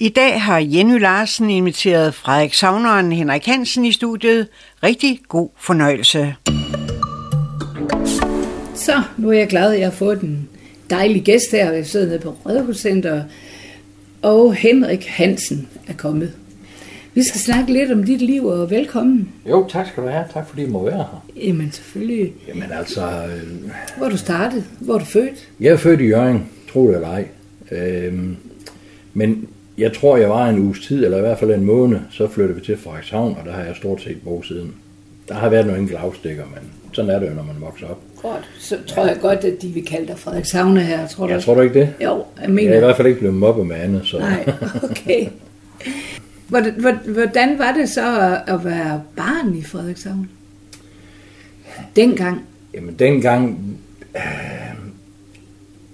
I dag har Jenny Larsen inviteret Frederik Sagneren Henrik Hansen i studiet. Rigtig god fornøjelse. Så, nu er jeg glad, at jeg har fået en dejlig gæst her. Jeg sidder nede på Rødhuscenter, og Henrik Hansen er kommet. Vi skal snakke lidt om dit liv, og velkommen. Jo, tak skal du have. Tak fordi I må være her. Jamen selvfølgelig. Jamen altså, øh, Hvor er du startet? Hvor er du født? jeg er født i Jørgen, tro det eller ej. Øhm, men jeg tror, jeg var en uges tid, eller i hvert fald en måned, så flyttede vi til Frederikshavn, og der har jeg stort set boet siden. Der har været nogle enkelte afstikker, men sådan er det jo, når man vokser op. Godt. Så tror jeg godt, at de vil kalde dig Frederikshavne her. Tror du? Jeg tror du ikke det? Jo, jeg Jeg mener. er i hvert fald ikke blevet mobbet med andet, så... Nej, okay. Hvordan, hvor- hvordan var det så at- at være barn i Frederikshavn? Dengang. Jamen dengang, øh,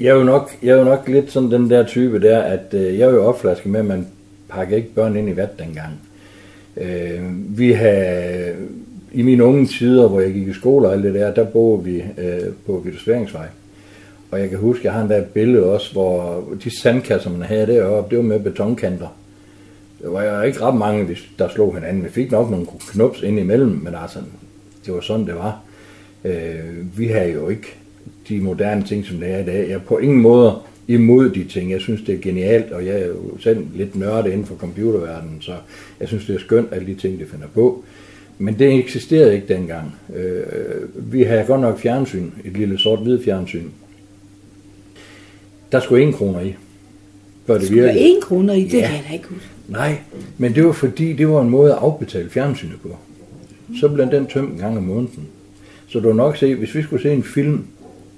jeg er jo nok, jeg er jo nok lidt sådan den der type der, at øh, jeg er jo opflasket med, at man pakker ikke børn ind i vat dengang. Øh, vi havde, i mine unge tider, hvor jeg gik i skole og alt det der, der boede vi øh, på Vittersværingsvej. Og jeg kan huske, jeg har en der billede også, hvor de sandkasser, man havde deroppe, det var med betonkanter. Der var ikke ret mange, der slog hinanden. Vi fik nok nogle knups ind imellem, men altså, det var sådan, det var. Øh, vi har jo ikke de moderne ting, som det er i dag. Jeg er på ingen måde imod de ting. Jeg synes, det er genialt, og jeg er jo selv lidt nørdet inden for computerverdenen, så jeg synes, det er skønt, alle de ting, de finder på. Men det eksisterede ikke dengang. Øh, vi havde godt nok fjernsyn, et lille sort-hvid fjernsyn. Der skulle en kroner i, før det Det virkede. en kroner i, det Ja. kan jeg da ikke huske. Nej, men det var fordi, det var en måde at afbetale fjernsynet på. Så blev den tømt en gang om måneden. Så du nok se, hvis vi skulle se en film,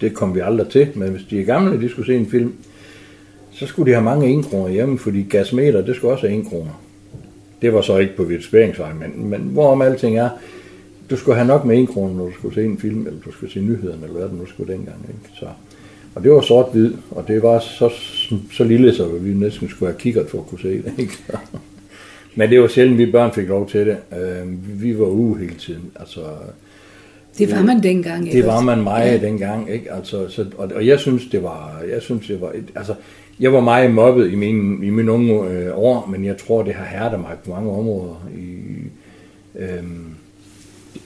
det kom vi aldrig til, men hvis de gamle, de skulle se en film, så skulle de have mange 1 kroner hjemme, fordi gasmeter, det skulle også have 1 kroner. Det var så ikke på Vitsperingsvej, men, men hvorom alting er, du skulle have nok med 1 kroner, når du skulle se en film, eller du skulle se nyhederne, eller hvad det nu skulle dengang. Ikke? Så, og det var sort-hvid, og det var så, så lille, så vi næsten skulle have kigget for at kunne se det. Ikke? Så. Men det var sjældent, vi børn fik lov til det. Øh, vi var ude hele tiden. Altså, det var man dengang. det ikke var også? man meget ja. dengang, ikke? Altså, så, og, og jeg synes, det var, jeg synes, det var, et, altså, jeg var meget mobbet i mine, i mine unge øh, år, men jeg tror, det har hærdet mig på mange områder. I, øhm,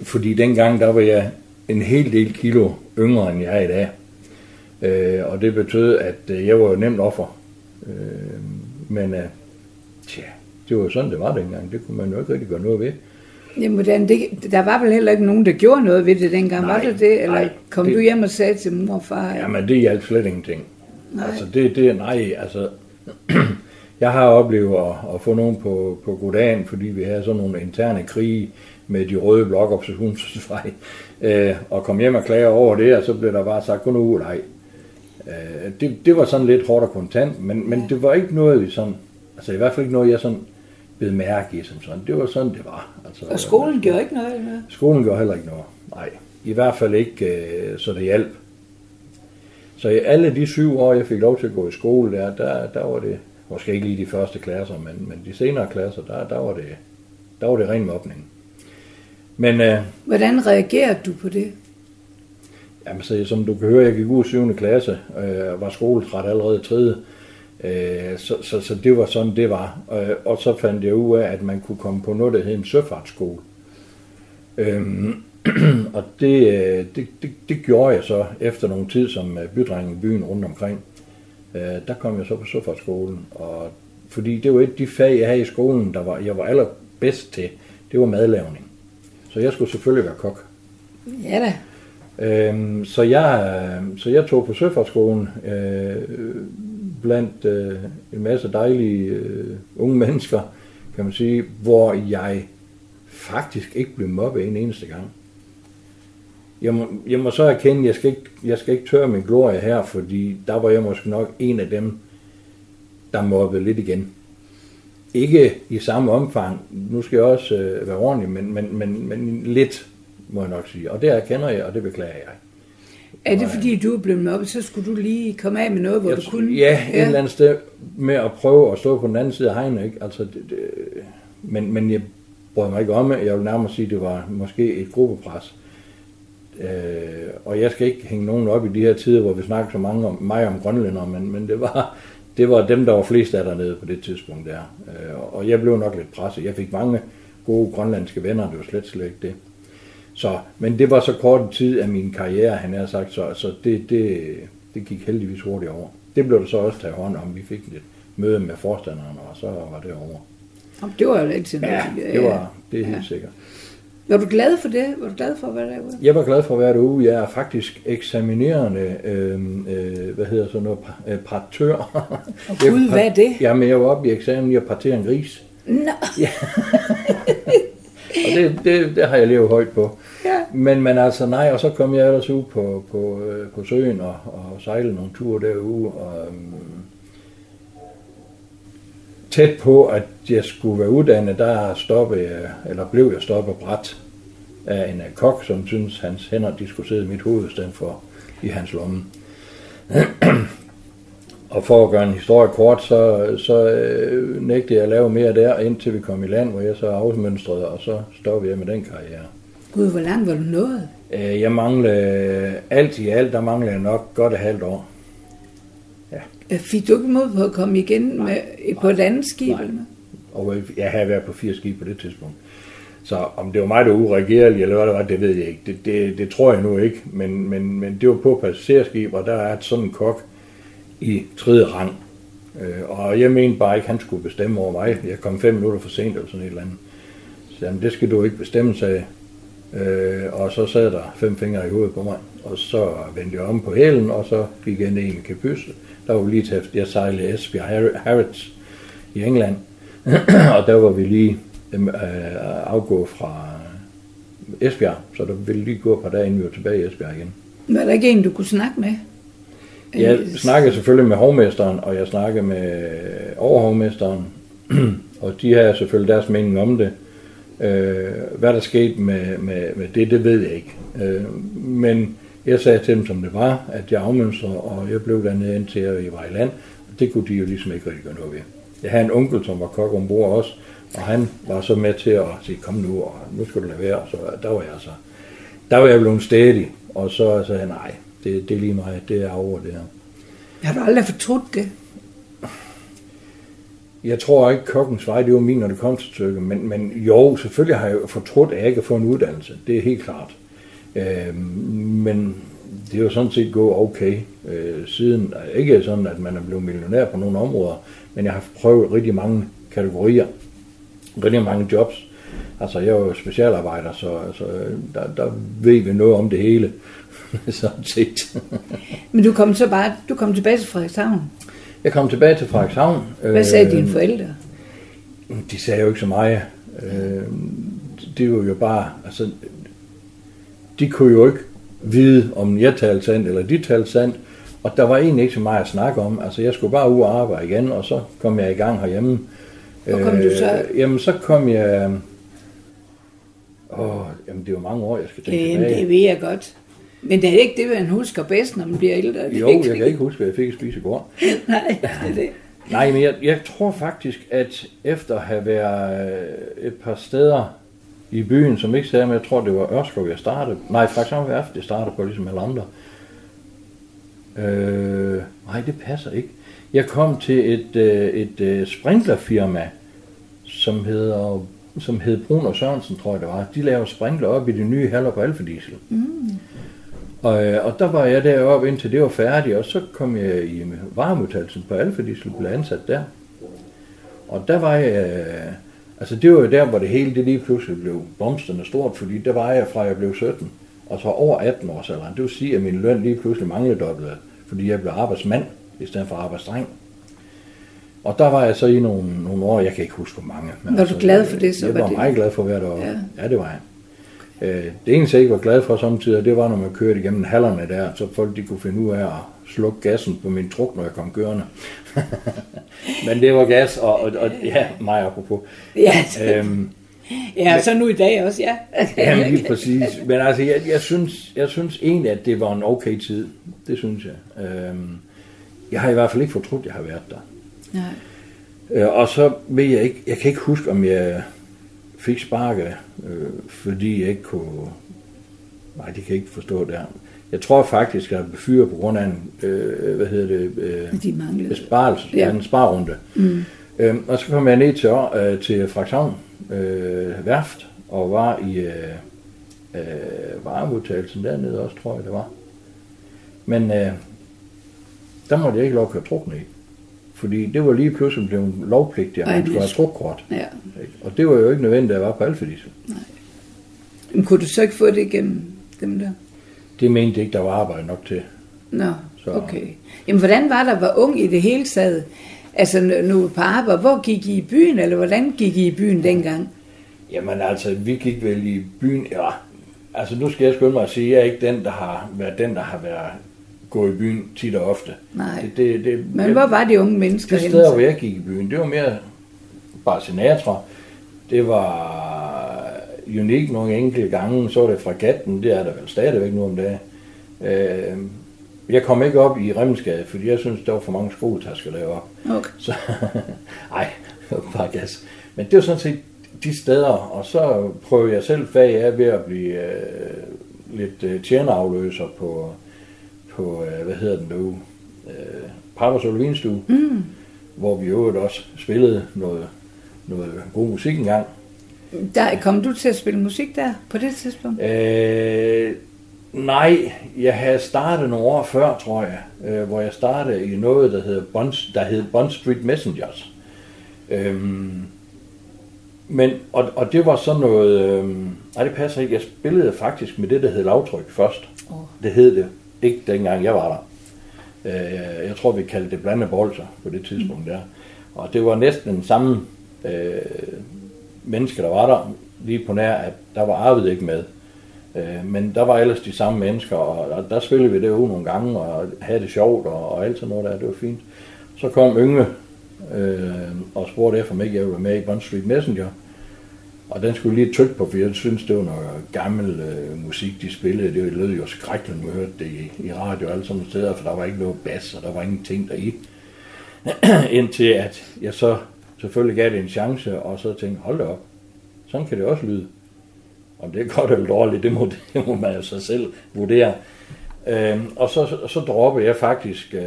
fordi dengang, der var jeg en hel del kilo yngre, end jeg er i dag. Øh, og det betød, at øh, jeg var jo nemt offer. Øh, men øh, tja, det var jo sådan, det var dengang. Det kunne man jo ikke rigtig gøre noget ved. Jamen, hvordan, det, der var vel heller ikke nogen, der gjorde noget ved det dengang, Nej, var det det? Eller nej, kom det- du hjem og sagde til mor og far? Jamen, det hjalp slet ingenting. Nej. Altså, det, det, nej, altså, jeg har oplevet at, at få nogen på, på goddagen, fordi vi havde sådan nogle interne krige med de røde blokoppositionsvej, øh, og kom hjem og klage over det, og så blev der bare sagt, kun nu, nej. Øh, det, det var sådan lidt hårdt og kontant, men, men det var ikke noget, vi sådan, altså i hvert fald ikke noget, jeg sådan blev mærke i som sådan. Det var sådan, det var. Altså, Og skolen gjorde ikke noget med? Skolen gjorde heller ikke noget. Nej, i hvert fald ikke, øh, så det hjalp. Så i alle de syv år, jeg fik lov til at gå i skole, der, der, der var det, måske ikke lige de første klasser, men, men de senere klasser, der, der, var det, der var det ren mobning. Men øh, Hvordan reagerede du på det? jamen, så, som du kan høre, jeg gik ud i 7. klasse, øh, og var skoletræt allerede i 3. Øh, så, så, så det var sådan, det var. Øh, og så fandt jeg ud af, at man kunne komme på noget, der hed en søfartsskole. Øhm, og det, øh, det, det, det gjorde jeg så efter nogle tid som øh, bydreng i byen rundt omkring. Øh, der kom jeg så på søfartsskolen, og fordi det var et af de fag, jeg havde i skolen, der var, jeg var allerbedst til, det var madlavning. Så jeg skulle selvfølgelig være kok. Ja da. Øhm, så, jeg, så jeg tog på Søfartsskolen øh, blandt øh, en masse dejlige øh, unge mennesker, kan man sige, hvor jeg faktisk ikke blev mobbet en eneste gang. Jeg må, jeg må så erkende, at jeg skal, ikke, jeg skal ikke tørre min glorie her, fordi der var jeg måske nok en af dem, der mobbede lidt igen. Ikke i samme omfang, nu skal jeg også øh, være ordentlig, men, men, men, men lidt, må jeg nok sige. Og det erkender jeg, og det beklager jeg. Er det fordi, du er blevet mobbet, så skulle du lige komme af med noget, hvor jeg, du kunne? Ja, et eller andet sted med at prøve at stå på den anden side af hegnet, ikke? Altså, det, det, men, men jeg brød mig ikke om. Jeg vil nærmere sige, at det var måske et gruppepres. Øh, og jeg skal ikke hænge nogen op i de her tider, hvor vi snakker så mange om mig om grønlænder, men, men det var, det var dem, der var flest af dernede på det tidspunkt der. Øh, og jeg blev nok lidt presset. Jeg fik mange gode grønlandske venner, det var slet slet ikke det. Så, men det var så kort tid af min karriere, han har sagt, så, så det, det, det gik heldigvis hurtigt over. Det blev der så også taget hånd om. Vi fik et møde med forstanderen, og så var det over. Jamen, det var jo rigtig Ja, det var det er helt ja. sikkert. Var du glad for det? Var du glad for at være derude? Jeg var glad for at være derude. Jeg er faktisk eksaminerende, øh, øh, hvad hedder sådan noget, øh, partør. Og Gud, hvad er det? Jamen, jeg var oppe i eksamen i at partere en gris. Nå, Og det, det, det har jeg levet højt på. ja. Men, men altså nej, og så kom jeg ellers ud på, på, øh, på søen og, og sejlede nogle ture derude. Og, øhm, tæt på, at jeg skulle være uddannet, der stoppede jeg, eller blev jeg stoppet bræt af en øh, kok, som synes hans hænder de skulle sidde i mit hoved, i stedet for i hans lomme. Og for at gøre en historie kort, så, så øh, nægtede jeg at lave mere der, indtil vi kom i land, hvor jeg så afmønstrede, og så stoppede jeg med den karriere. Gud, hvor langt var du nået? Øh, Jeg manglede, alt i alt, der manglede jeg nok godt et halvt år. Øh, Fik du ikke mod på at komme igen med, på et andet skib? Nej. eller? Og jeg havde været på fire skibe på det tidspunkt. Så om det var mig, der var uregerlig, eller hvad det var, det ved jeg ikke. Det, det, det tror jeg nu ikke. Men, men, men det var på passagerskib, og der er sådan en kok i tredje rang. Øh, Og jeg mente bare ikke, at han skulle bestemme over mig. Jeg kom fem minutter for sent eller sådan et eller andet. Så jamen, det skal du ikke bestemme, sagde jeg. øh, Og så sad der fem fingre i hovedet på mig. Og så vendte jeg om på hælen, og så gik jeg ned i min kabysse. Der var vi lige til, jeg sejlede Esbjerg Harrods i England. og der var vi lige øh, øh afgå fra Esbjerg, så der ville lige gå et par dage, inden vi var tilbage i Esbjerg igen. Var der ikke en, du kunne snakke med? Jeg Øh, snakkede selvfølgelig med hovmesteren, og jeg snakkede med overhovmesteren, og de har selvfølgelig deres mening om det. Øh, hvad der skete med, med, med det, det ved jeg ikke. Øh, men jeg sagde til dem, som det var, at jeg afmønstrede, og jeg blev dernede indtil jeg var i land. Og det kunne de jo ligesom ikke rigtig gøre noget ved. Jeg havde en onkel, som var kok ombord også, og han var så med til at sige, kom nu, og nu skal du lade være. Så der var jeg så, der var jeg blevet stædig, og så sagde jeg, nej, det, det er lige mig, det er over det her. Har du aldrig fortrudt det? Jeg tror ikke, kokkens vej, det var min, når det kom til stykket. Men, men jo, selvfølgelig har jeg fortrudt, at jeg ikke har fået en uddannelse. Det er helt klart. Øh, men det er jo sådan set gået okay øh, siden. Ikke sådan, at man er blevet millionær på nogle områder, men jeg har prøvet rigtig mange kategorier. Rigtig mange jobs. Altså, jeg er jo specialarbejder, så altså, der, der ved vi noget om det hele. sådan set. Men du kom så bare, du kom tilbage til Frederikshavn. Jeg kom tilbage til Frederikshavn. Hvad sagde Øh, dine forældre? De sagde jo ikke så meget. Øh, det var jo bare, altså, de kunne jo ikke vide, om jeg talte sandt, eller de talte sandt, og der var egentlig ikke så meget at snakke om. Altså, jeg skulle bare ud og arbejde igen, og så kom jeg i gang herhjemme. Hvor kom du så? Øh, jamen, så kom jeg... Åh, jamen, det er jo mange år, jeg skal tænke Jamen, tilbage. det ved jeg godt. Men det er ikke det, man husker bedst, når man bliver ældre. Det Jo, jeg kan ikke huske, hvad jeg fik at spise i går. Nej, det er det. Nej, men jeg, jeg tror faktisk, at efter at have været øh, et par steder i byen, som ikke sagde, men jeg tror, det var Ørskov, jeg startede. Nej, Frederikshavn Værft, det startede på, ligesom alle andre. Øh, nej, det passer ikke. Jeg kom til et, øh, et øh, sprinklerfirma, som hedder som hed Brun og Sørensen, tror jeg det var. De laver sprinkler op i de nye haller på Alfa Diesel. Og, øh, og der var jeg deroppe, indtil det var færdigt, og så kom jeg i varemodtagelsen på Alfa Diesel, blev ansat der. Og der var jeg, øh, altså det var jo der, hvor det hele det lige pludselig blev blomstende stort, fordi der var jeg fra jeg blev 17, og så over 18 års alderen. Det vil sige, at min løn lige pludselig manglede dobbelt, fordi jeg blev arbejdsmand i stedet for arbejdsdreng. Og der var jeg så i nogle, nogle år, jeg kan ikke huske hvor mange. Men Var du glad for det, så Jeg var var det- meget glad for deroppe. Ja. Ja, ja det var jeg. Øh, det eneste, jeg ikke var glad for samtidig, det var, når man kørte igennem hallerne der, så folk de kunne finde ud af at slukke gassen på min truk, når jeg kom kørende. Men det var gas, og, og, og ja, mig apropos. Ja, Øhm, ja, så nu i dag også, ja. Jamen lige præcis. Men altså, jeg, jeg, synes, jeg synes egentlig, at det var en okay tid. Det synes jeg. Øhm, jeg har i hvert fald ikke fortrudt, at jeg har været der. Nej. Øh, og så ved jeg ikke, jeg kan ikke huske, om jeg fik sparket, øh, fordi jeg ikke kunne... Nej, det kan jeg ikke forstå der. Jeg tror faktisk, at jeg fyret på grund af en, øh, hvad hedder det, øh, De manglede. besparelse, ja. En sparrunde. Mm. Øhm, og så kom jeg ned til, øh, til Frederikshavn øh, Værft, og var i øh, øh, varemodtagelsen dernede også, tror jeg det var. Men øh, der måtte jeg ikke lov at køre trukne i. Fordi det var lige pludselig blevet lovpligtigt, at man skulle have trukkort. Ja. Ikke? Og det var jo ikke nødvendigt, at jeg var på Alfa Diesel. Men kunne du så ikke få det igennem dem der? Det mente ikke, der var arbejde nok til. Nå, Så- okay. Jamen, hvordan var der være ung i det hele taget? Altså, nu på arbejde, hvor gik I i byen, eller hvordan gik I i byen dengang? Jamen altså, vi gik vel i byen, ja, altså nu skal jeg skynde mig at sige, at jeg er ikke den, der har været den, der har været gået i byen tit og ofte. Nej. Det, det, det, Men jeg, hvor var de unge mennesker De henne steder, hvor jeg gik i byen, det var mere bare Sinatra. Det var unik nogle enkelte gange, så var det fra gatten, det er der vel stadigvæk nu om dagen. Øh, jeg kom ikke op i Remmensgade, fordi jeg synes, der var for mange skoletasker deroppe. Okay. Så, ej, bare gas. Men det var sådan set de steder, og så prøvede jeg selv fag af ved at blive øh, lidt øh, tjenerafløser på, på øh, hvad hedder den nu, øh, Pappers Olvinstue, mm. hvor vi jo også spillede noget, noget god musik engang. Der, kom du til at spille musik der på det tidspunkt? Øh, nej, jeg havde startet nogle år før, tror jeg, øh, hvor jeg startede i noget, der hed Bond, der hed Bond Street Messengers. Øhm, men, og, og det var sådan noget, øhm, nej det passer ikke, jeg spillede faktisk med det, der hed lavtryk først. Åh. Det hed det, ikke dengang jeg var der. Øh, jeg tror, vi kaldte det blandede bolser på det tidspunkt der. Og det var næsten den samme øh, mennesker, der var der, lige på nær, at der var Arvid ikke med. Øh, men der var ellers de samme mennesker, og der, der spillede vi det jo nogle gange, og havde det sjovt, og, og alt sådan noget der, det var fint. Så kom Yngve øh, og spurgte efter mig, ikke jeg ville være med i Bond Street Messenger. Og den skulle lige trykke på, for jeg synes, det var noget gammel øh, musik, de spillede. Det lød jo skrækkeligt, når man hørte det i, i radio og alle sådan steder, for der var ikke noget bas, og der var ingenting deri. Indtil at jeg så selvfølgelig gav det en chance, og så tænkte, hold da op, sådan kan det også lyde. Om det er godt eller dårligt, det må, det må man jo så selv vurdere. Øhm, og så, så droppede jeg faktisk, øh,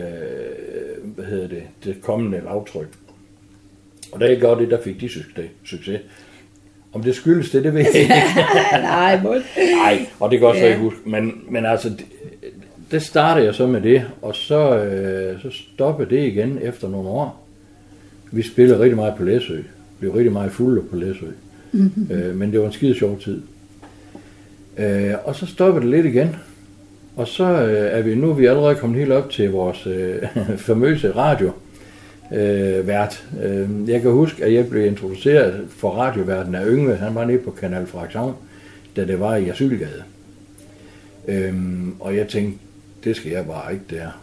hvad hedder det, det kommende lavtryk. Og da jeg gjorde det, der fik de succes. succes. Om det skyldes det, det ved jeg ikke. Nej, Nej, og det kan også Ja. jeg huske. Men, men altså, det, det startede jeg så med det, og så, øh, så stoppede det igen efter nogle år. Vi spillede rigtig meget på Læsø. Blev rigtig meget fulde på Læsø. Mm-hmm. Øh, men det var en skide sjov tid. Øh, og så stoppede det lidt igen. Og så øh, er vi nu er vi allerede kommet helt op til vores øh, famøse radio øh, vært. Øh, jeg kan huske, at jeg blev introduceret for radioverden af Yngve. Han var nede på Kanal Frederikshavn, da det var i Asylgade. Øhm, og jeg tænkte, det skal jeg bare ikke der.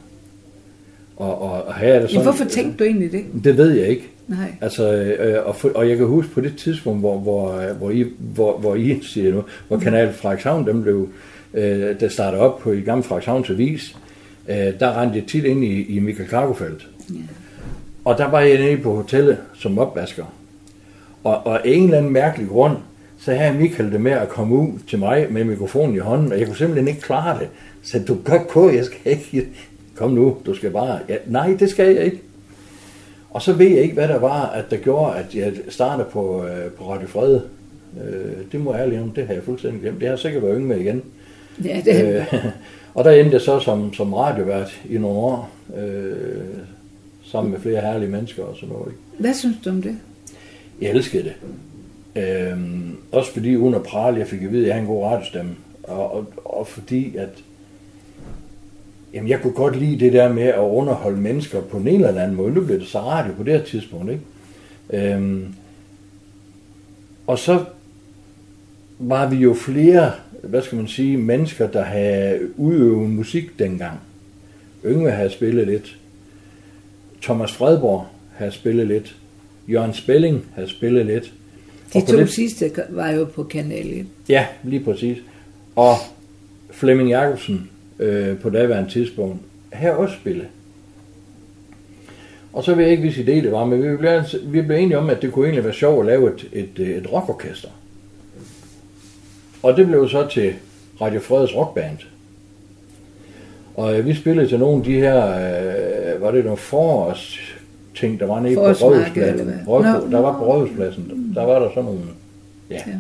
Og, og, og her er det sådan, hvorfor tænkte du egentlig det? Det ved jeg ikke. Nej. Altså, øh, og, for, og jeg kan huske på det tidspunkt, hvor, hvor, hvor, I, hvor, hvor I siger nu, hvor Kanal Frederikshavn, dem blev, øh, der startede op på i gamle Frederikshavns Avis, øh, der rendte jeg tit ind i, i Michael Cargofeldt. Ja. Og der var jeg nede på hotellet som opvasker. Og, og af en eller anden mærkelig grund, så havde Michael det med at komme ud til mig med mikrofonen i hånden, og jeg kunne simpelthen ikke klare det. Så du godt på, jeg skal ikke. Kom nu, du skal bare. Ja, nej, det skal jeg ikke. Og så ved jeg ikke, hvad der var, at der gjorde, at jeg startede på, øh, på Radio Fred. Øh, det må jeg ærligt om, det har jeg fuldstændig glemt. Det har sikkert været yngre igen. Ja, det, Øh, og der endte jeg så som, som radiovært i nogle år, øh, sammen med flere herlige mennesker og sådan noget. Ikke? Hvad synes du om det? Jeg elskede det. Øhm, også fordi uden at prale, jeg fik at vide, at jeg har en god radiostemme. Og, og, og fordi at jamen, jeg kunne godt lide det der med at underholde mennesker på en eller anden måde. Nu blev det så radio på det her tidspunkt. Ikke? Øhm, og så var vi jo flere, hvad skal man sige, mennesker, der havde udøvet musik dengang. Yngve havde spillet lidt. Thomas Fredborg havde spillet lidt. Jørgen Spelling havde spillet lidt. De to det- sidste var jo på Kanal 1. Ja, lige præcis. Og Flemming Jacobsen øh, på daværende tidspunkt havde også spillet. Og så ved jeg ikke, hvis idé det var, men vi blev, vi blev enige om, at det kunne egentlig være sjovt at lave et, et, øh, et rockorkester. Og det blev så til Radio Freds Rockband. Og øh, vi spillede til nogle af de her, øh, var det nogle forårs ting, der var nede på Rådhuspladsen. Rådhus, Nå, der var på Rådhuspladsen, der var der sådan nogle, ja. Ja.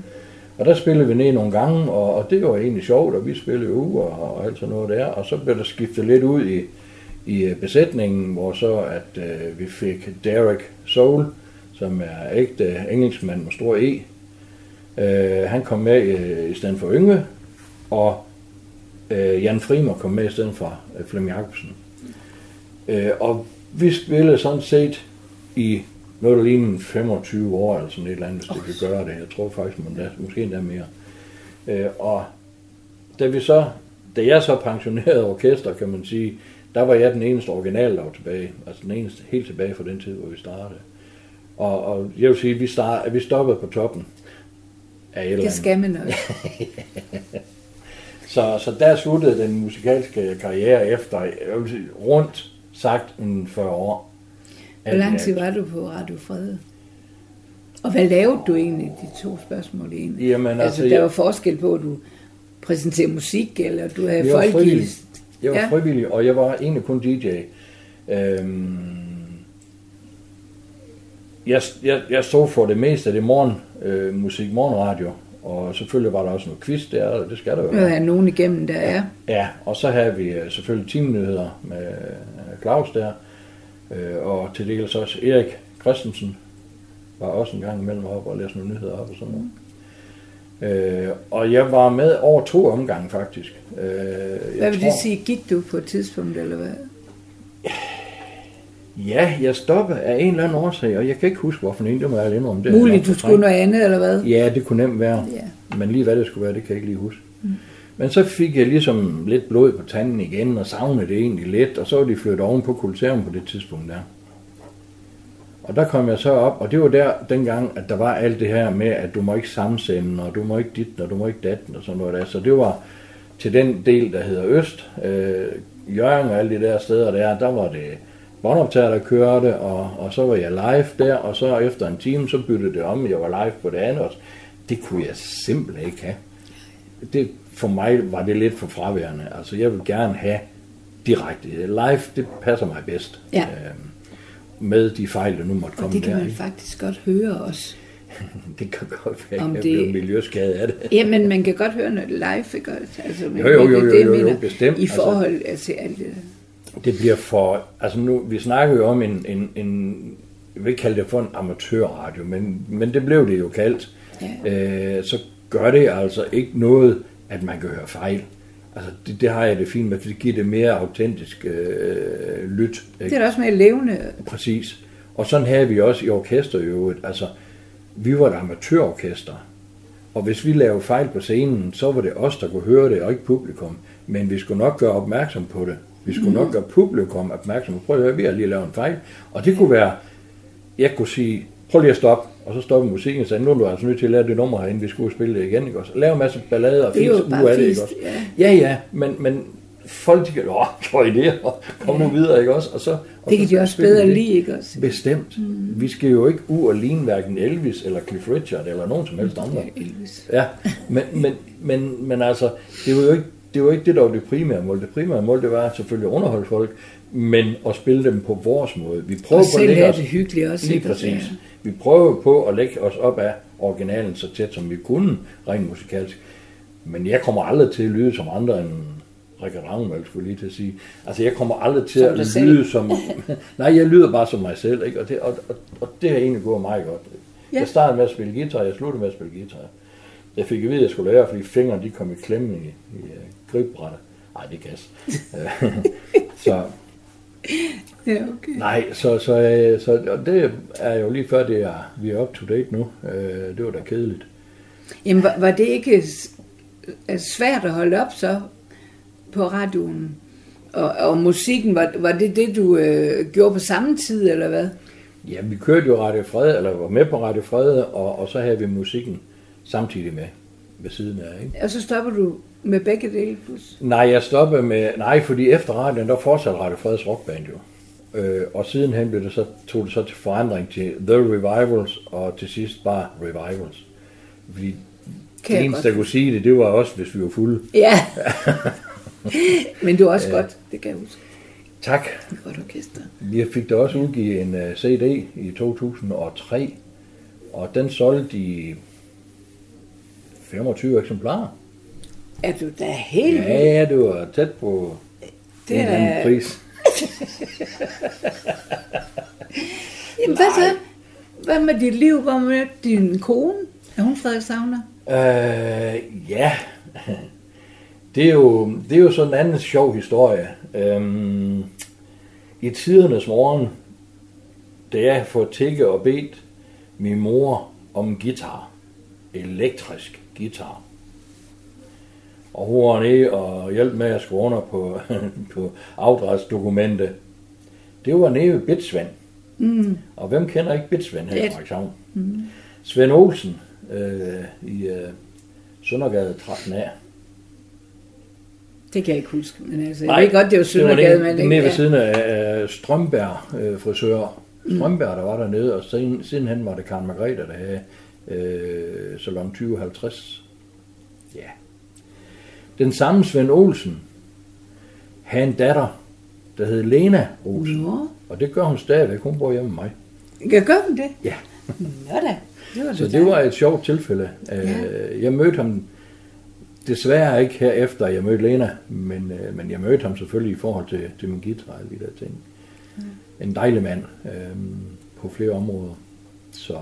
Og der spillede vi ned nogle gange, og, og det var egentlig sjovt, og vi spillede uger og, og alt sådan noget der. Og så blev der skiftet lidt ud i, i øh, besætningen, hvor så at øh, vi fik Derek Soul, som er ægte engelskmand med stor E. Øh, han kom med øh, i stedet for Yngve, og øh, Jan Frimer kom med i stedet for øh, Flemming Jacobsen. Øh, og vi spillede sådan set i noget, der lignede 25 år, eller sådan et eller andet, hvis du kan gøre det. Jeg tror faktisk, man da, måske endda mere. Øh, og da vi så, da jeg så pensionerede orkester, kan man sige, der var jeg den eneste original, der var tilbage. Altså den eneste helt tilbage fra den tid, hvor vi startede. Og, og jeg vil sige, at vi, start, at vi stoppede på toppen af et eller Det skal man også. Så, så der sluttede den musikalske karriere efter, jeg vil sige, rundt sagt en 40 år. Hvor lang tid var du på Radio Frede? Og hvad lavede du egentlig, de to spørgsmål egentlig? Jamen, altså, altså, der jeg- var forskel på, at du præsenterer musik, eller du havde Jeg folk frivillig. i... Jeg var Ja. ja. frivillig, og jeg var egentlig kun DJ. Øhm, jeg, jeg, jeg stod for det meste af det morgen, øh, musik, morgenradio, og selvfølgelig var der også noget quiz der, og det skal der jo havde jeg nogen igennem, der er. Ja, og så havde vi øh, selvfølgelig teamnyheder med øh, Claus der, øh, og til dels også Erik Christensen var også en gang imellem op og læste nogle nyheder op og sådan noget. Øh, og jeg var med over to omgange faktisk. Øh, Hvad vil det tror- sige? Gik du på et tidspunkt, eller hvad? Ja, jeg stoppede af en eller anden årsag, og jeg kan ikke huske, hvorfor en, det må jeg indrømme. Det Muligt, du skulle noget andet, eller hvad? Ja, det kunne nemt være. Ja. Men lige hvad det skulle være, det kan jeg ikke lige huske. Mm. Men så fik jeg ligesom lidt blod på tanden igen, og savnede det egentlig lidt, og så var de flyttet oven på kulturen på det tidspunkt der. Og der kom jeg så op, og det var der dengang, at der var alt det her med, at du må ikke sammensende, og du må ikke dit, og du må ikke datten, og sådan noget der. Så det var til den del, der hedder Øst, øh, Jørgen og alle de der steder der, der var det båndoptager, der kørte, og, og så var jeg live der, og så efter en time, så byttede det om, jeg var live på det andet også. Det kunne jeg simpelthen ikke have. Det, for mig var det lidt for fraværende. Altså, jeg vil gerne have direkte. Live, det passer mig bedst. Ja. Øhm, med de fejl, der nu måtte Og komme det kan der. man ikke? faktisk godt høre også. Det kan godt være, Om at jeg det- blev miljøskadet af det. Jamen, man kan godt høre noget live, ikke også? Altså, men Jo, jo, jo, er jo, det, jo, jo, mener, bestemt. I Altså- forhold altså, til alt det. Det bliver for... Altså nu, vi snakker jo om en, en, en jeg vil ikke kalde det for en amatørradio, men, men det blev det jo kaldt. Ja. Øh, så gør det altså ikke noget, at man kan høre fejl. Altså det, det har jeg det fint med, for det giver det mere autentisk øh, lyt. Det Ikke? er da også mere levende. Præcis. Og sådan havde vi også i orkester i øvrigt. Altså, vi var et amatørorkester. Og hvis vi lavede fejl på scenen, så var det os, der kunne høre det, og ikke publikum. Men vi skulle nok gøre opmærksom på det. Vi skulle nok gøre publikum opmærksom på, prøv at høre, vi har lige lavet en fejl. Og det kunne være, jeg kunne sige, prøv lige at stoppe, og så stoppe musikken og sige, nu er du altså nødt til at lave det nummer herinde, vi skulle spille det igen, ikke også? Lave en masse ballade og Det nu bare er det, ikke også? ja. Ja, ja, men, men folk, de kan, åh, for idéer, kom nu videre, ikke også? Og så, og Det kan så de også bedre det. lide, ikke også? Bestemt. Mm. Vi skal jo ikke ud og ligne hverken Elvis eller Cliff Richard eller nogen som helst andre. Ja, Elvis. Ja, men, men, men, men altså, det var jo ikke det, var ikke det, der var det primære mål. Det primære mål, det var selvfølgelig at underholde folk, men at spille dem på vores måde. Vi prøver Og på at selv lægge os, det hyggeligt også. lige præcis. Ja. Vi prøver på at lægge os op af originalen så tæt, som vi kunne, rent musikalsk. Men jeg kommer aldrig til at lyde som andre end Richard Ragnvald, skulle lige til at sige. Altså, jeg kommer aldrig til Som at selv. lyde som... Nej, jeg lyder bare som mig selv, ikke? Og det, og, og, og det har egentlig gået meget godt. Ja. Jeg startede med at spille guitar, jeg sluttede med at spille guitar. Jeg fik at vide, at jeg skulle lære, fordi fingrene de kom i klemme i, i uh, gribebrættet. Nej, det er gas. Øh, så Ja, okay. nej, så, så, øh, så og det er jo lige før, det er, vi er up to date nu. Øh, det var da kedeligt. Jamen, var, var det ikke altså, svært at holde op så på radioen? Og, og musikken, var, var det det, du øh, gjorde på samme tid, eller hvad? Ja, vi kørte jo Radio Fred, eller var med på Radio Fred, og, og så havde vi musikken samtidig med ved siden af, ikke? Og så stopper du med begge dele plus. Nej, jeg stoppede med... Nej, fordi efter radioen, der fortsatte Radio Freds rockband jo. Øh, og sidenhen blev det så, tog det så til forandring til The Revivals, og til sidst bare Revivals. Fordi Kan det eneste, der kunne sige det, det var også, hvis vi var fulde. Ja, Men du er også godt, det kan jeg huske. Tak. Det godt orkester. Vi fik da også udgivet en uh, CD i 2003, og den solgte i 25 eksemplarer. Er du da helt vild? Ja, det var tæt på Det en anden er- pris. Jamen hvad så? Hvad med dit liv? Hvad med din kone? Er hun Frederik Savner? Øh, ja, det er, jo, det er jo sådan en anden sjov historie. Øhm, I tidernes morgen, da jeg får tikke og bedt min mor om guitar, elektrisk guitar, og hun var nede og hjalp med at skrive under på, på afdrætsdokumentet. Det var nede ved Bitsvend. Mm. Og hvem kender ikke Bitsvend her i. Frederikshavn? Svend Olsen øh, i øh, Søndergade 13 A. Det kan jeg ikke huske. Men altså, jeg ved godt, det var Søndergade, men det ikke. nede ved siden af øh, Strømberg øh, frisør. Strømberg, der var dernede, og siden, sidenhen var det Karen Margrethe, der havde øh, salon 2050. Ja. Den samme Svend Olsen havde en datter, der hed Lena Olsen. Nå, Og det gør hun stadigvæk. Hun bor hjemme med mig. jeg gør hun det? Ja. Nå da, det var Så det det var et sjovt tilfælde. Øh, Jeg mødte ham desværre ikke her efter jeg mødte Lena, men, øh, men jeg mødte ham selvfølgelig i forhold til, til min guitar og alle de der ting. En dejlig mand øh, på flere områder. Så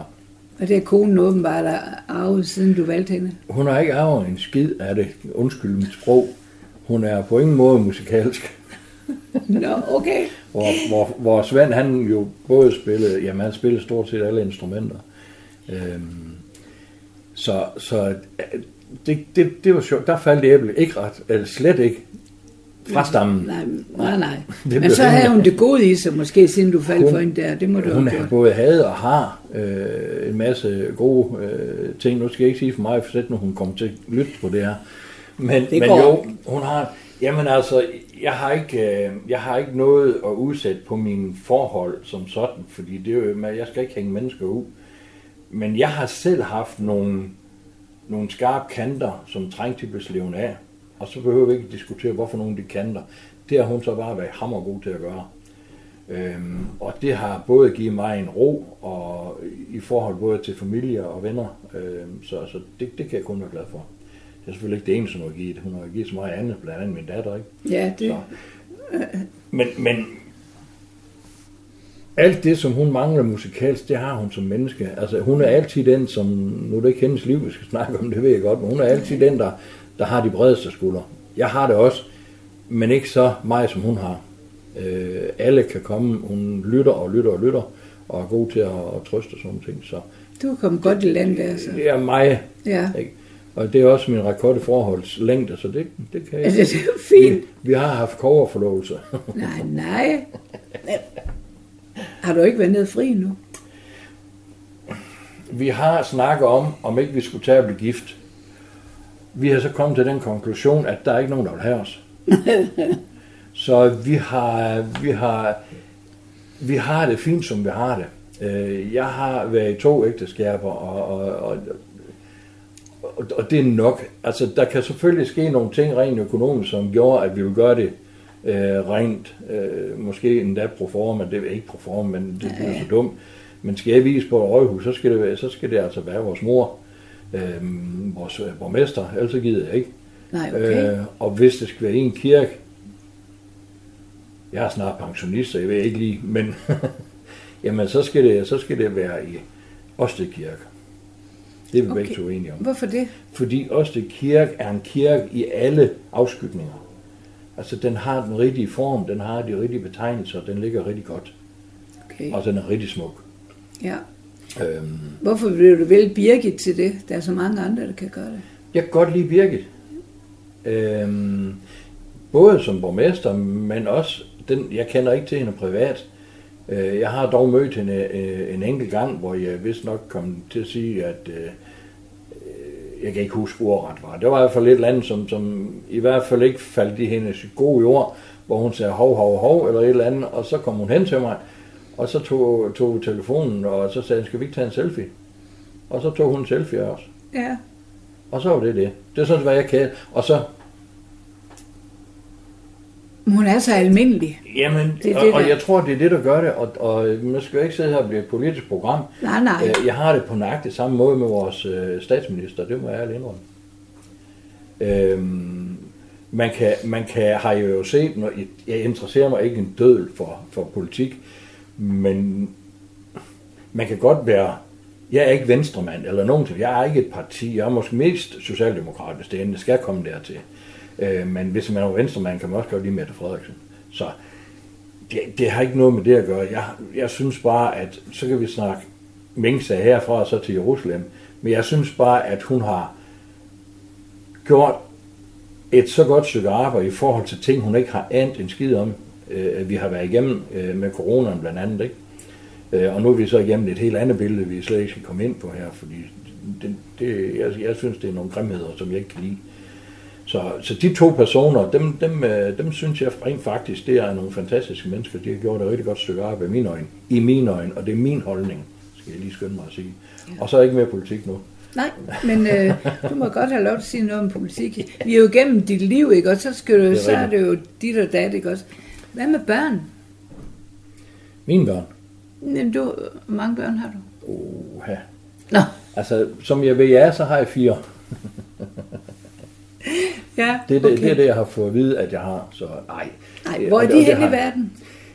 Og det er konen åbenbart der arvet, siden du valgte hende. hun har ikke arvet en skid af det. Undskyld mit sprog. Hun er på ingen måde musikalsk. Nå, okay. Hvor, hvor, hvor Svend han jo både spillede, jamen han spillede stort set alle instrumenter. Øhm, så så øh, det, det, det var sjovt. Der faldt æble ikke ret, eller slet ikke fra stammen. Nej, nej, nej. Det Men så havde hun det gode i sig, måske siden du faldt Hun- for hende der. Det må du Hun have både havde og har øh, en masse gode øh, ting. Nu skal jeg ikke sige for mig, for sæt nu hun kommer til at lytte på det her. Men, Det men jo, hun har... Jamen altså, jeg har, ikke, øh, jeg har ikke noget at udsætte på mine forhold som sådan, fordi det er jo, jeg skal ikke hænge mennesker ud. Men jeg har selv haft nogle, nogle skarpe kanter, som trængte til at blive af. Og så behøver vi ikke diskutere, hvorfor nogle af de kanter. Det har hun så bare været hammergod til at gøre. Øhm, og det har både givet mig en ro, og i forhold både til familie og venner, øhm, så, så det, det kan jeg kun være glad for. Det er selvfølgelig ikke det eneste, hun har givet. Hun har givet så meget andet, blandt andet min datter, ikke? Ja, det, Så. Men, men alt det, som hun mangler musikalsk, det har hun som menneske. Altså, hun er altid den, som, nu er det ikke hendes liv, vi skal snakke om, det ved jeg godt, men hun er altid den, der, der har de bredeste skuldre. Jeg har det også, men ikke så meget, som hun har. Øh, alle kan komme, hun lytter og lytter og lytter, og er god til at, at trøste og sådan ting. Så du er kommet godt i land der, så. det er mig, Ja, ikke? Og det er også min rekord i forholdslængde, så det, det kan jeg. altså, det er fint. Vi, vi har haft koverforlovelse. Nej, nej. Har du ikke været nede fri nu? Vi har snakket om, om ikke vi skulle tage og blive gift. Vi har så kommet til den konklusion, at der er ikke nogen, der vil have os. så vi har, vi har, vi har det fint, som vi har det. Øh, Jeg har været i to ægteskaber, og, og, og, og, og det er nok. Altså, der kan selvfølgelig ske nogle ting rent økonomisk, som gjorde, at vi vil gøre det øh, rent, øh, måske endda pro forma, det er ikke pro forma, men det bliver så dumt. Men skal jeg vise på et røghus, så skal det, være- så skal det altså være vores mor, øh, vores borgmester, ellers så gider jeg ikke. Nej, okay. Øh, og hvis det skal være en kirke, jeg er snart pensionist, så jeg ved ikke lige, men jamen så skal det, så skal det være i Osted Kirke. Det er vi okay. begge to enige om. Hvorfor det? Fordi Osted Kirke er en kirke i alle afskygninger. Altså den har den rigtige form, den har de rigtige betegnelser, den ligger rigtig godt, Okay. og den er rigtig smuk. Ja. Øhm, Hvorfor vil du vælge Birgit til det? Der er så mange andre, der kan gøre det. Jeg kan godt lide Birgit. Øhm, både som borgmester, men også, den, jeg kender ikke til hende privat. Øh, jeg har dog mødt hende øh, en enkelt gang, hvor jeg vist nok kom til at sige, at øh, øh, jeg kan ikke huske ordret var. Det var i hvert fald et eller andet, som, som i hvert fald ikke faldt i hendes gode jord, hvor hun sagde hov, hov, hov, eller et eller andet, og så kom hun hen til mig, og så tog, tog telefonen, og så sagde skal vi ikke tage en selfie? Og så tog hun en selfie os. Ja. Og så var det det. Det er sådan, hvad jeg kan. Og så Hun er så almindelig. Jamen, Det og, det, og der- jeg tror, det er det, der gør det, og, og nu skal jeg ikke sidde her og blive et politisk program. Nej, nej. Øh, Jeg har det på nøjagtigt samme måde med vores øh, statsminister, det må jeg ærligt indrømme. Øhm, man kan, man kan, har jo set, når jeg, jeg interesserer mig ikke en død for, for politik, men man kan godt være, jeg er ikke venstremand eller nogen til, jeg er ikke et parti, jeg er måske mest socialdemokrat, hvis det endelig skal komme dertil. Øh, men hvis man er venstremand, kan man også godt lide Mette Frederiksen. Så det, det har ikke noget med det at gøre. Jeg, jeg synes bare, at så kan vi snakke Mingsa herfra og så til Jerusalem. Men jeg synes bare, at hun har gjort et så godt stykke arbejde i forhold til ting, hun ikke har anet en skid om. Øh, vi har været igennem øh, med coronaen blandt andet, ikke? Øh, og nu er vi så igennem et helt andet billede, vi slet ikke skal komme ind på her, fordi det, det, jeg, jeg synes, det er nogle grimheder, som jeg ikke kan lide. Så, så de to personer, dem, dem, dem synes jeg rent faktisk, det er nogle fantastiske mennesker. De har gjort et rigtig godt stykke arbejde i mine øjne. I mine øjne, og det er min holdning, skal jeg lige skynde mig at sige. Og så er jeg ikke mere politik nu. Nej, men øh, du må godt have lov til at sige noget om politik. Vi er jo igennem dit liv, ikke? Og så, skal du, er så er det jo dit og dat, ikke også? Hvad med børn? Mine børn. Jamen, du, hvor mange børn har du? Oha. Nå, Altså, som jeg ved, ja, så har jeg fire. ja, Det er det, det, er det, jeg har fået at vide, at jeg har. Så nej. Nej, hvor er de henne i verden?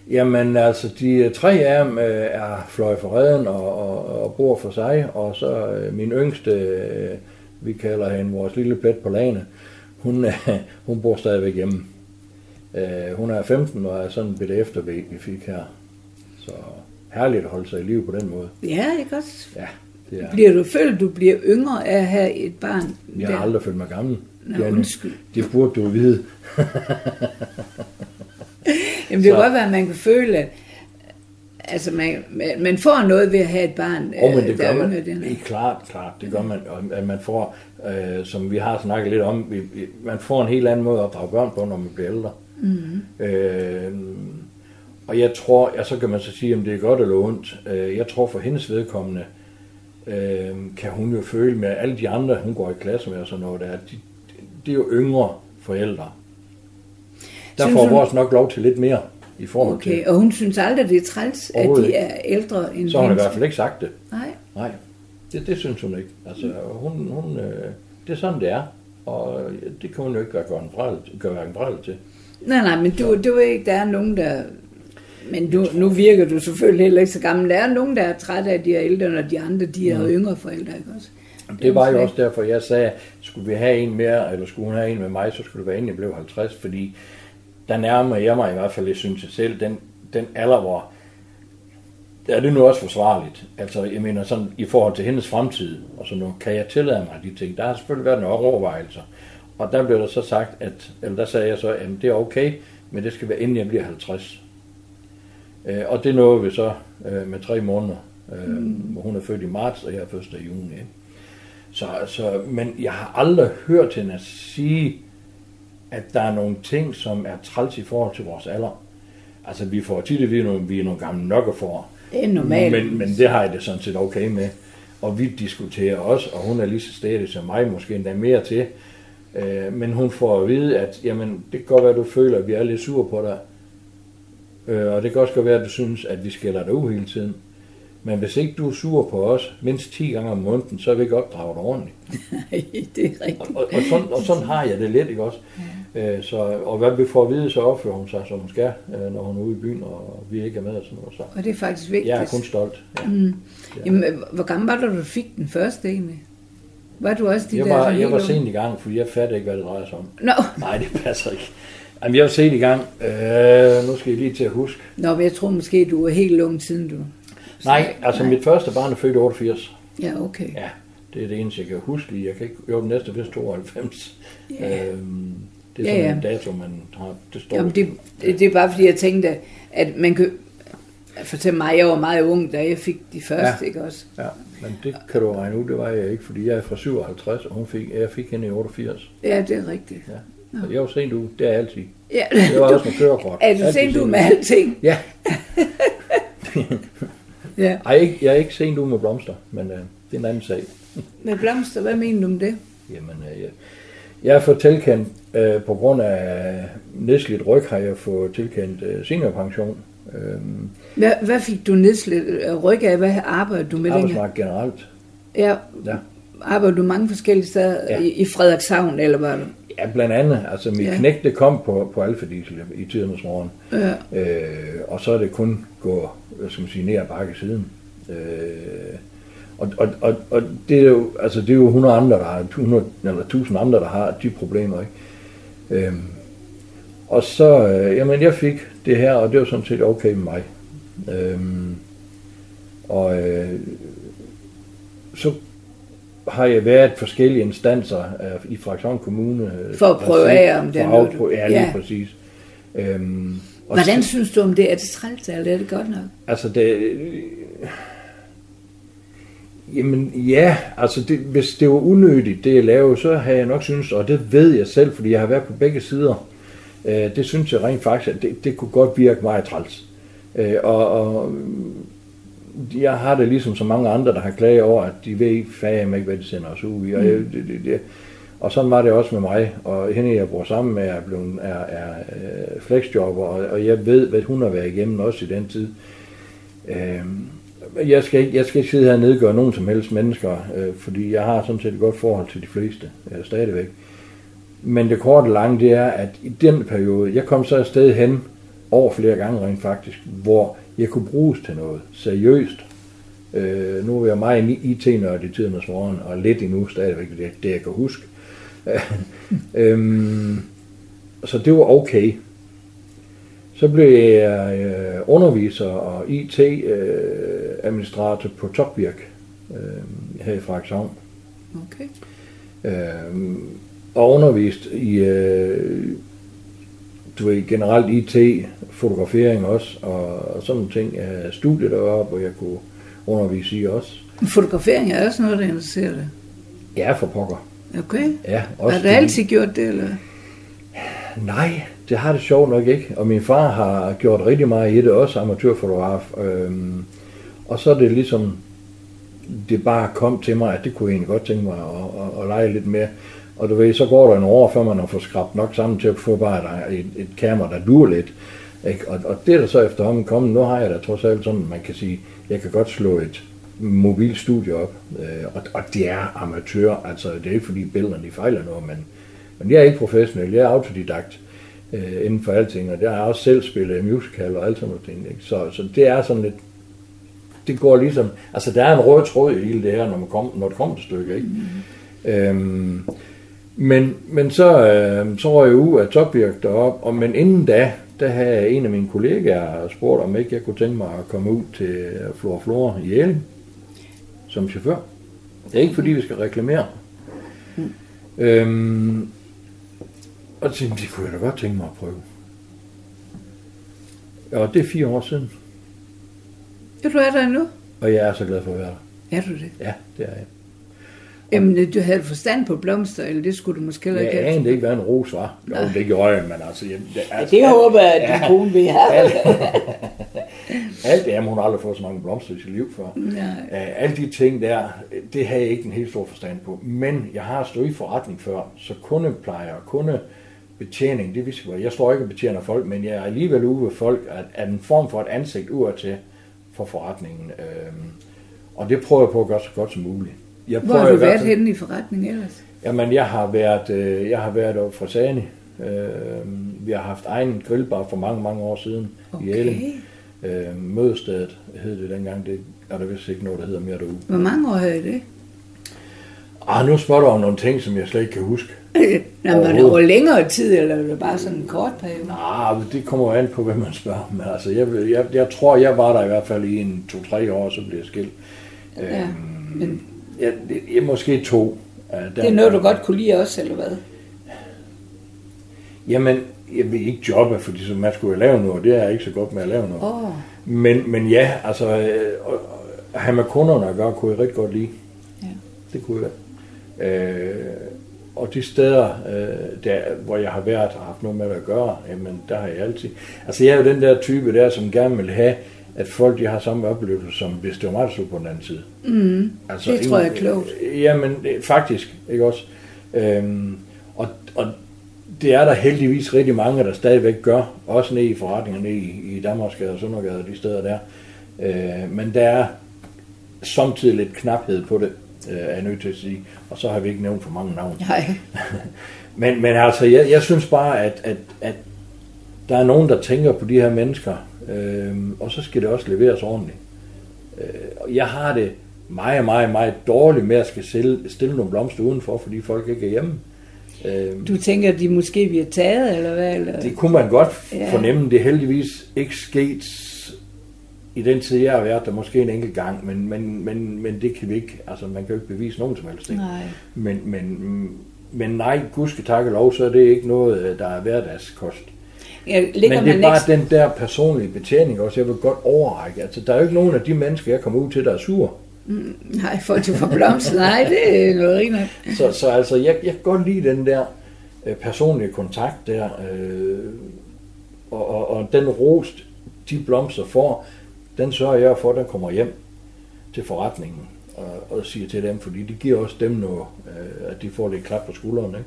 Jamen altså, de tre af dem øh, er fløjet for redden og, og, og bor for sig, og så øh, min yngste, øh, vi kalder hende vores lille plet på lagene, hun, øh, hun bor stadigvæk hjemme. Øh, hun er 15 og er sådan en bitte eftervæg, vi fik her. Så herligt at holde sig i live på den måde. Ja, ikke også? Ja, det er. Bliver du følt, du bliver yngre af at have et barn? Jeg har aldrig følt mig gammel. Nå, Janne. undskyld. Det burde du vide. Jamen, det kan Så- godt være, at man kan føle, at altså, man, man- får noget ved at have et barn, Og men øh, det der gør man, end- det er klart, klart, det gør man, og at man får, øh, som vi har snakket lidt om, vi, vi- man får en helt anden måde at drage børn på, når man bliver ældre. Mm. Øh, og jeg tror, ja, så kan man så sige, om det er godt eller ondt. Øh, jeg tror for hendes vedkommende, øh, kan hun jo føle med alle de andre, hun går i klasse med og sådan noget, der, de, det er jo yngre forældre. Der Synes får hun- vores nok lov til lidt mere i forhold til. Okay, og hun synes aldrig, det er træls, at de er ældre end Så har hun i hvert fald ikke sagt det. Nej. Nej, det, det synes hun ikke. Altså, hun, hun, øh, det er sådan, det er. Og det kan hun jo ikke gøre, gøre, en bræl, gøre hverken bræl til. Nej, nej, men du, du ved ikke, der er nogen, der... Men du, nu virker du selvfølgelig heller ikke så gammel. Der er nogen, der er trætte af, de er ældre, når de andre de er yngre forældre, ikke også? Det var jo også derfor, jeg sagde, skulle vi have en mere, eller skulle hun have en med mig, så skulle det være inden jeg blev 50, fordi der nærmer jeg mig i hvert fald, jeg synes jeg selv, den, den alder, hvor er det nu også forsvarligt. Altså, jeg mener sådan, i forhold til hendes fremtid, og så nu kan jeg tillade mig de ting. Der har selvfølgelig været nogle overvejelser. Og der blev der så sagt, at, eller der sagde jeg så, at det er okay, men det skal være inden jeg bliver 50. Øh, og det nåede vi så øh, med tre måneder, øh, mm. hvor hun er født i marts, og jeg er først i juni. Ikke? Så, så, men jeg har aldrig hørt hende at sige, at der er nogle ting, som er træls i forhold til vores alder. Altså, vi får tit at vide, at vi er nogle gamle nok for. Det er normalt. Men, men det har jeg det sådan set okay med. Og vi diskuterer også, og hun er lige så stedig som mig, måske endda mere til. Øh, men hun får at vide, at jamen, det kan godt være, at du føler, at vi er lidt sure på dig. Øh, og det kan også godt være, at du synes, at vi skælder dig ud hele tiden. Men hvis ikke du er sur på os mindst 10 gange om måneden, så er vi ikke opdraget ordentligt. Nej, det er rigtigt. Og, og, sådan, og sådan har jeg det lidt, ikke også? Ja. Øh, så, og hvad vi får at vide, så opfører hun sig, som hun skal, øh, når hun er ude i byen, og vi ikke er med og sådan noget. Så Og det er faktisk vigtigt. jeg er kun stolt. Ja. Mm. Jamen, hvor gammel var du, du fik den første egentlig? Var du også de Jeg der var, jeg var sent i gang, fordi jeg fattede ikke, hvad det drejer sig om. Nå, Nej, det passer ikke. Jamen, jeg var sent i gang. Øh, nu skal jeg lige til at huske. Nå, men jeg tror måske, du var helt ung siden du... Nej, altså mit første barn er født i 88. Ja, okay. Ja, det er det eneste, jeg kan huske lige. Jeg kan ikke... Jo, den næste vist 92. Ja. Øhm, det er sådan ja. en dato, man har... Det står Jamen, det, det, det er bare fordi, jeg tænkte, at man kan... For til mig, jeg var meget ung, da jeg fik de første, ja. ikke også? Ja, men det kan du regne ud, det var jeg ikke, fordi jeg er fra 57, og hun fik, jeg fik hende i 88. Ja, det er rigtigt. Ja. Så jeg var sent ude, det er altid. Ja. Det var også med kørekort. Er du Altid sent du sent med ude. alting? Ja, Ja. Ej, jeg er ikke sent ude med blomster, men øh, det er en anden sag. Med blomster, hvad mener du om det? Jamen, øh, jeg, jeg er for tilkendt Øh, på grund af nedslidt ryg har jeg fået tilkendt øh, seniorpension. Øh, Hvad, hvad fik du nedslidt øh, ryg af? Hvad arbejder du med dengang? generelt. Ja, Ja. arbejder du mange forskellige steder Ja. i, i Frederikshavn, eller hvad? ja, blandt andet. Altså mit Ja. det kom på, på Alfa Diesel i tidernes morgen. Ja. Øh, og så er det kun gå, hvad skal man sige, ned ad bakke siden. Øh, og, og, og, og det er jo, altså det er jo 100 andre, der har, 100, eller 1000 andre, der har de problemer, ikke? Øhm, og så, øh, jamen jeg fik det her, og det var sådan set okay med mig. Øhm, og øh, så har jeg været forskellige instanser øh, i Frederikshavn Kommune. øh, For at prøve af, om det er noget, afprøve, du- Ja, lige ja. præcis. Øhm, og Hvordan så- synes du om det? Er det træls, eller er det godt nok? Altså det... Jamen ja, altså det, hvis det var unødigt, det jeg lavede, så havde jeg nok synes, og det ved jeg selv, fordi jeg har været på begge sider, øh, det synes jeg rent faktisk, at det, det kunne godt virke meget træls. Øh, og, og jeg har det ligesom så mange andre, der har klaget over, at de ved ikke fandme ikke, hvad de sender os ud i. Og, jeg, det, det, det, og sådan var det også med mig. Og hende, jeg bor sammen med, er, blevet, er, er øh, flexjobber, og, og jeg ved, hvad hun har været igennem også i den tid. Øh, jeg skal, ikke, jeg skal ikke sidde her og nedgøre nogen som helst mennesker, øh, fordi jeg har sådan set et godt forhold til de fleste øh, stadigvæk. Men det korte og lange, det er, at i den periode, jeg kom så et sted hen over flere gange rent faktisk, hvor jeg kunne bruges til noget seriøst. Øh, nu er jeg meget IT-nørd i tidernes morgen, og lidt endnu stadigvæk det, det jeg kan huske. øhm, så det var okay. Så blev jeg øh, underviser og IT-administrator på Topvirk øh, her i Frederikshavn. Okay. Øh, og undervist i øh, du ved, generelt IT, fotografering også, og, og sådan nogle ting. Havde studiet deroppe, hvor jeg kunne undervise i også. Fotografering er også noget, der interesserer dig. Ja, for pokker. Okay. Ja, Har også du fordi- altid gjort det, eller? Nej, det har det sjovt nok ikke. Og min far har gjort rigtig meget i det, også amatørfotograf. Øhm, og så er det ligesom, det bare kom til mig, at det kunne jeg egentlig godt tænke mig at, at, at lege lidt mere. Og du ved, så går der en år, før man har fået skrabt nok sammen til at få bare et, et kamera, der duer lidt. Ikke? Og, og det er der så efterhånden kommet. Nu har jeg da trods alt sådan, man kan sige, jeg kan godt slå et mobilt studie op. Øh, og, og det er amatør, altså det er ikke fordi billederne de fejler noget, men, men jeg er ikke professionel, jeg er autodidakt øh, inden for alting, og jeg har også selv spillet musical og alt sådan noget ting. Ikke? Så, så det er sådan lidt, det går ligesom, altså der er en rød tråd i hele det her, når, man kom, når det kommer til stykket, ikke? Mm. Øhm, men, men så, øh, så var jeg ude af Topvirk derop, og men inden da, der havde en af mine kollegaer spurgt, om ikke jeg kunne tænke mig at komme ud til Flora Flora i Jelling som chauffør. Det er ikke fordi, vi skal reklamere. Mm. Øhm, og så tænkte det kunne jeg da godt tænke mig at prøve. Og det er fire år siden, Ja, du er der nu? og jeg er så glad for at være der. Er du det? Ja, det er jeg. Jamen, du havde forstand på blomster, eller det skulle du måske heller Jeg ikke have. anede ikke, hvad en ros var. Jo, det gjorde jeg, men altså... Jeg, det, altså Det håber jeg, at din kone vil have. alt, alt, jamen, hun har aldrig fået så mange blomster i sit liv før. Nej. Uh, alle de ting der, det har jeg ikke en helt stor forstand på. Men jeg har stået i forretning før, så kundeplejer, kundebetjening, det viser jeg står ikke og betjener folk, men jeg er alligevel ude ved folk, at, at en form for et ansigt ud til for forretningen. Øhm, og det prøver jeg på at gøre så godt som muligt. Jeg Hvor har i du været fald- henne i forretningen ellers? Jamen, jeg har været, øh, jeg har været oppe fra Sani. Øh, vi har haft egen grillbar for mange, mange år siden i Okay. Jelling. Øh, mødestedet hed det dengang. Det er der vist ikke noget, der hedder mere derude. Hvor mange år havde I det? Ah, nu spørger du om nogle ting, som jeg slet ikke kan huske. Nå, men var det over længere tid, eller var det bare sådan en kort periode? Ah, men det kommer an på, hvem man spørger. Men altså, jeg, jeg, jeg tror, jeg var der i hvert fald i en to-tre år, så blev jeg skilt. Ja, Øhm, men jeg, det, jeg, måske to. Uh, det er noget, du godt kunne lide også, eller hvad? Jamen, jeg vil ikke jobbe, fordi så man skulle jo lave noget. Det er jeg ikke så godt med at lave noget. Oh, Men, men ja, altså, øh, at have med kunderne at gøre, kunne jeg rigtig godt lide. ja. Det kunne jeg. Øh, og de steder, øh, der, hvor jeg har været og haft noget med at gøre, jamen, der har jeg altid... Altså, jeg er jo den der type der, som gerne vil have, at folk de har samme oplevelse, som hvis det var mig, der stod på den anden side. Mm, Altså, det tror jeg er ingen- klogt. Jamen, øh, faktisk, ikke også? Øhm, og, og det er der heldigvis rigtig mange, der stadigvæk gør, også nede i forretningerne i, i Danmarksgade og Søndergade og de steder der. Øh, men der er samtidig lidt knaphed på det, øh, er jeg nødt til at sige. Og så har vi ikke nævnt for mange navne. Nej. men, men altså, jeg, jeg synes bare, at, at, at der er nogen, der tænker på de her mennesker, øh, og så skal det også leveres ordentligt. Øh, jeg har det meget, meget, meget dårligt med at skal stille, stille nogle blomster udenfor, fordi folk ikke er hjemme. Øh, du tænker, at de måske bliver taget, eller hvad? Eller? Det kunne man godt ja. fornemme. Det er heldigvis ikke sket i den tid, jeg har været der, måske en enkelt gang, men, men, men, men det kan vi ikke, altså man kan jo ikke bevise nogen som helst. Ikke? Nej. Men, men, men nej, gudske tak og lov, så er det ikke noget, der er hverdagskost. Ja, men det er bare ikke... den der personlige betjening også, jeg vil godt overrække. Altså, der er jo ikke nogen af de mennesker, jeg kommer ud til, der er sur. Mm, nej, for at du får blomster, nej, det er noget rigtigt. så, så altså, jeg, jeg kan godt lide den der øh, personlige kontakt der, øh, og, og, og den rost, de blomster får, den sørger jeg for, at den kommer hjem til forretningen og, og siger til dem, fordi det giver også dem noget, øh, at de får lidt klap på skulderen. Ikke?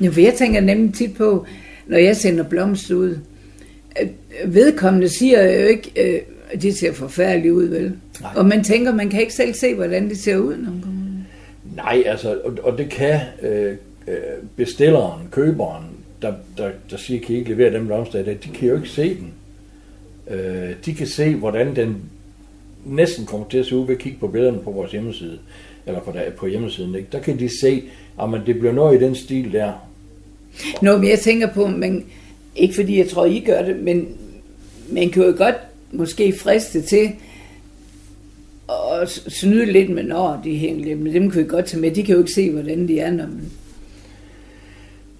Ja, for jeg tænker nemlig tit på, når jeg sender blomster ud, vedkommende siger jo ikke, øh, at de ser forfærdeligt ud, vel? Nej. Og man tænker, man kan ikke selv se, hvordan de ser ud, når man kommer ud. Nej, altså, og, og det kan øh, øh, bestilleren, køberen, der, der, der siger, kan I ikke levere dem blomster, de kan jo ikke se den. Øh, de kan se, hvordan den næsten kommer til at se ud ved at kigge på billederne på vores hjemmeside, eller på, der, på hjemmesiden. Ikke? Der kan de se, at det bliver noget i den stil der. Nå, men jeg tænker på, men ikke fordi jeg tror, I gør det, men man kan jo godt måske friste til at snyde lidt med, når de hænger lidt, men dem kan vi godt tage med. De kan jo ikke se, hvordan de er, når man...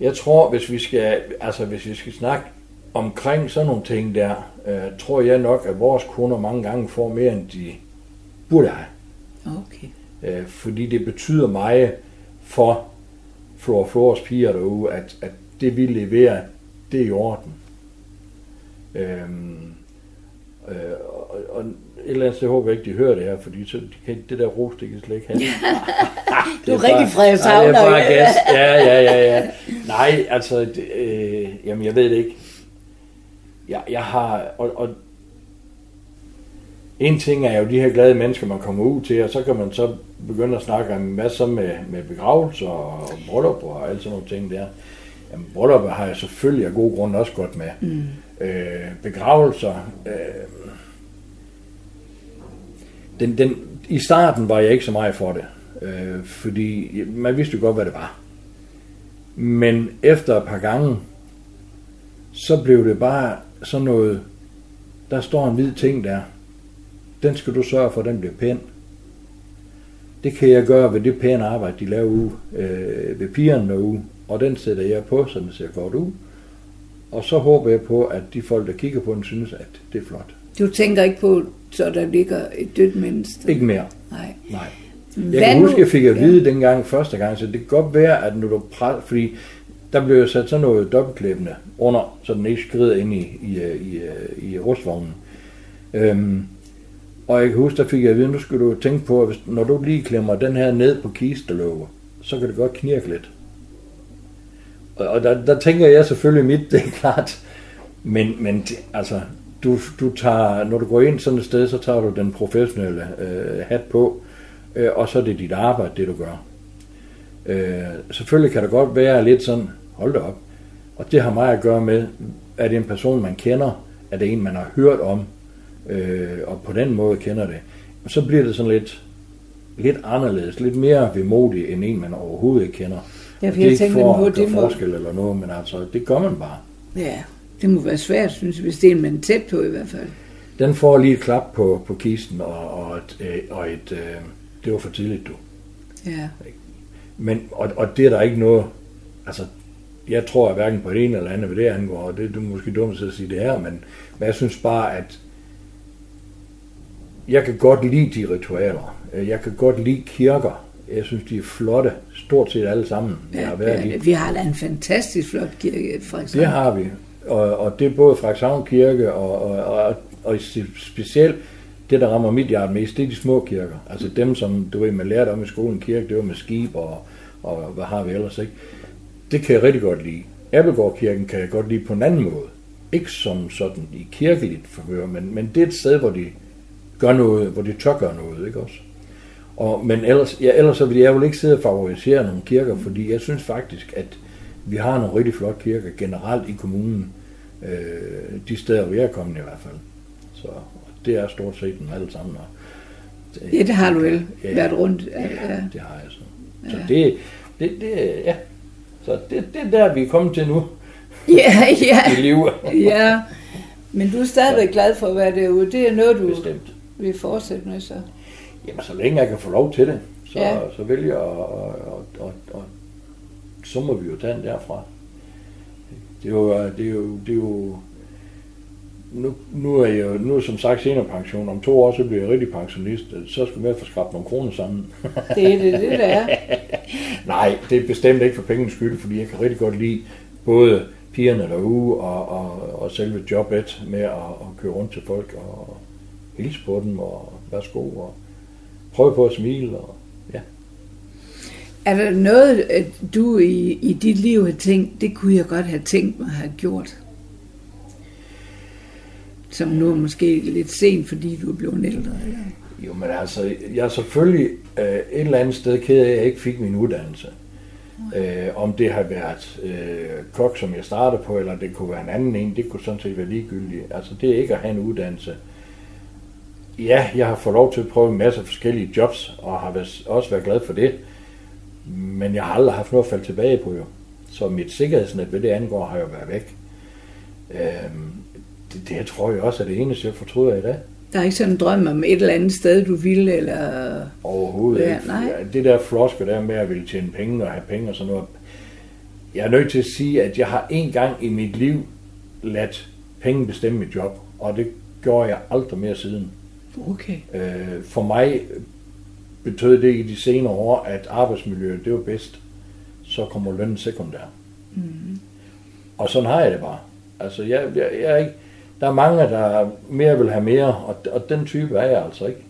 Jeg tror, hvis vi skal, altså hvis vi skal snakke omkring sådan nogle ting der, øh, tror jeg nok, at vores kunder mange gange får mere, end de burde have. Okay. Øh, fordi det betyder meget for Flor Flores piger derude, at, at det vi leverer, det er i orden. Øhm, øh, og, og et eller andet sted håber jeg ikke, de hører det her, fordi så, de kan, det der ros, det kan slet ikke have. du er rigtig fredshavner. Ja, det er bare Ja, ja, ja, ja. Nej, altså, det, øh, jamen jeg ved det ikke jeg, jeg har, og, og en ting er jo de her glade mennesker, man kommer ud til, og så kan man så begynde at snakke om, hvad så med, med begravelser og bryllup og alle sådan nogle ting der. Jamen, bryllup har jeg selvfølgelig af god grund også godt med. Mm. Øh, begravelser, øh, den, den, i starten var jeg ikke så meget for det, øh, fordi man vidste jo godt, hvad det var. Men efter et par gange, så blev det bare sådan noget, der står en hvid ting der. Den skal du sørge for, at den bliver pæn. Det kan jeg gøre ved det pæne arbejde, de laver ude øh, ved pigerne derude. Og den sætter jeg på, så den ser godt ud. Og så håber jeg på, at de folk, der kigger på den, synes, at det er flot. Du tænker ikke på, så der ligger et dødt menneske? Ikke mere. Nej. Nej. Jeg Hvad kan huske, at jeg fik at vide ja. dengang første gang, så det kan godt være, at når du præ... fordi der blev jo sat sådan noget dobbeltklæbende under, så den ikke skrider ind i, i, i, i rustvognen. Øhm, og jeg kan huske, der fik jeg at vide, nu skal du tænke på, at hvis, når du lige klemmer den her ned på kistelåget, så kan det godt knirke lidt. Og, og der, der tænker jeg selvfølgelig mit, det er klart. Men, men altså, du, du tager, når du går ind sådan et sted, så tager du den professionelle øh, hat på, øh, og så er det dit arbejde, det du gør. Øh, selvfølgelig kan det godt være lidt sådan, hold da op. Og det har meget at gøre med, er det en person, man kender? Er det en, man har hørt om? Øh, og på den måde kender det. Så bliver det sådan lidt, lidt anderledes, lidt mere vemodigt, end en, man overhovedet ikke kender. Ja, for det er ikke for på, det må... forskel eller noget, men altså, det gør man bare. Ja, det må være svært, synes jeg, hvis det er en, man tæt på i hvert fald. Den får lige et klap på, på kisten, og, og et, øh, og et øh, det var for tidligt, du. Ja. Men, og, og det er der ikke noget, altså jeg tror at hverken på det ene eller andet, hvad det angår, og det er måske dumt at sige det her, men, men jeg synes bare, at jeg kan godt lide de ritualer. Jeg kan godt lide kirker. Jeg synes, de er flotte, stort set alle sammen. Ja, jeg har været ja, vi har da en fantastisk flot kirke, Frederikshavn. Det har vi. Og, og det er både Frederikshavn Kirke og, og, og, og specielt det, der rammer mit hjerte mest, det er de små kirker. Altså dem, som du ved, man lærte om i skolen kirke, det var med skib og, og hvad har vi ellers, ikke? det kan jeg rigtig godt lide. Appelgårdkirken kan jeg godt lide på en anden måde. Ikke som sådan i kirkeligt forhør, men, men det er et sted, hvor de gør noget, hvor de tør gøre noget, ikke også? Og, men ellers, ja, ellers så vil jeg jo ikke sidde og favorisere nogle kirker, fordi jeg synes faktisk, at vi har nogle rigtig flotte kirker generelt i kommunen. Øh, de steder, hvor jeg er kommet i hvert fald. Så det er stort set dem alle sammen. Og, Ja, det har du vel ja, været rundt. Ja, ja, det har jeg så. Så ja. det, det, det, ja. Så det, det er der, vi er kommet til nu. Ja, ja. I livet. ja. Men du er stadigvæk glad for at være derude. Det er noget, du Bestemt. Vil fortsætte med så. Jamen, så længe jeg kan få lov til det, så, Ja. så vil jeg, og, og, og, og, så må vi jo tage den derfra. Det er jo, det er jo, det er jo nu, nu er jeg nu er som sagt seniorpension. Om to år, så bliver jeg rigtig pensionist. Så skal jeg få skrabt nogle kroner sammen. Det er det, det der er. Nej, det er bestemt ikke for pengens skyld, fordi jeg kan rigtig godt lide både pigerne derude og, og, og selve jobbet med at, at køre rundt til folk og hilse på dem og værsgo og prøve på at smile. Og, ja. Er der noget, at du i, i dit liv har tænkt, det kunne jeg godt have tænkt mig at have gjort? Som nu er måske lidt sent, fordi du er blevet ældre. Eller? Jo, men altså, jeg er selvfølgelig øh, et eller andet sted ked af, at jeg ikke fik min uddannelse. Øh, om det har været øh, kok, som jeg startede på, eller det kunne være en anden en, det kunne sådan set være ligegyldigt. Altså, det er ikke at have en uddannelse. Ja, jeg har fået lov til at prøve en masse forskellige jobs, og har også været glad for det. Men jeg har aldrig haft noget at falde tilbage på, jo. Så mit sikkerhedsnet ved det angår har jo været væk. Øhm, det, det tror jeg også er det eneste, jeg fortryder i dag. Der er ikke sådan en drøm om et eller andet sted, du ville, eller... Overhovedet Ja, ikke. nej. Det der flosker der med at ville tjene penge og have penge og sådan noget. Jeg er nødt til at sige, at jeg har en gang i mit liv ladt penge bestemme mit job, og det gjorde jeg aldrig mere siden. Okay. Øh, for mig betød det i de senere år, at arbejdsmiljøet det var bedst, så kommer lønnen sekundær. Mm. Og sådan har jeg det bare. Altså, jeg, jeg, jeg er ikke, der er mange, der mere vil have mere, og, og den type er jeg altså ikke.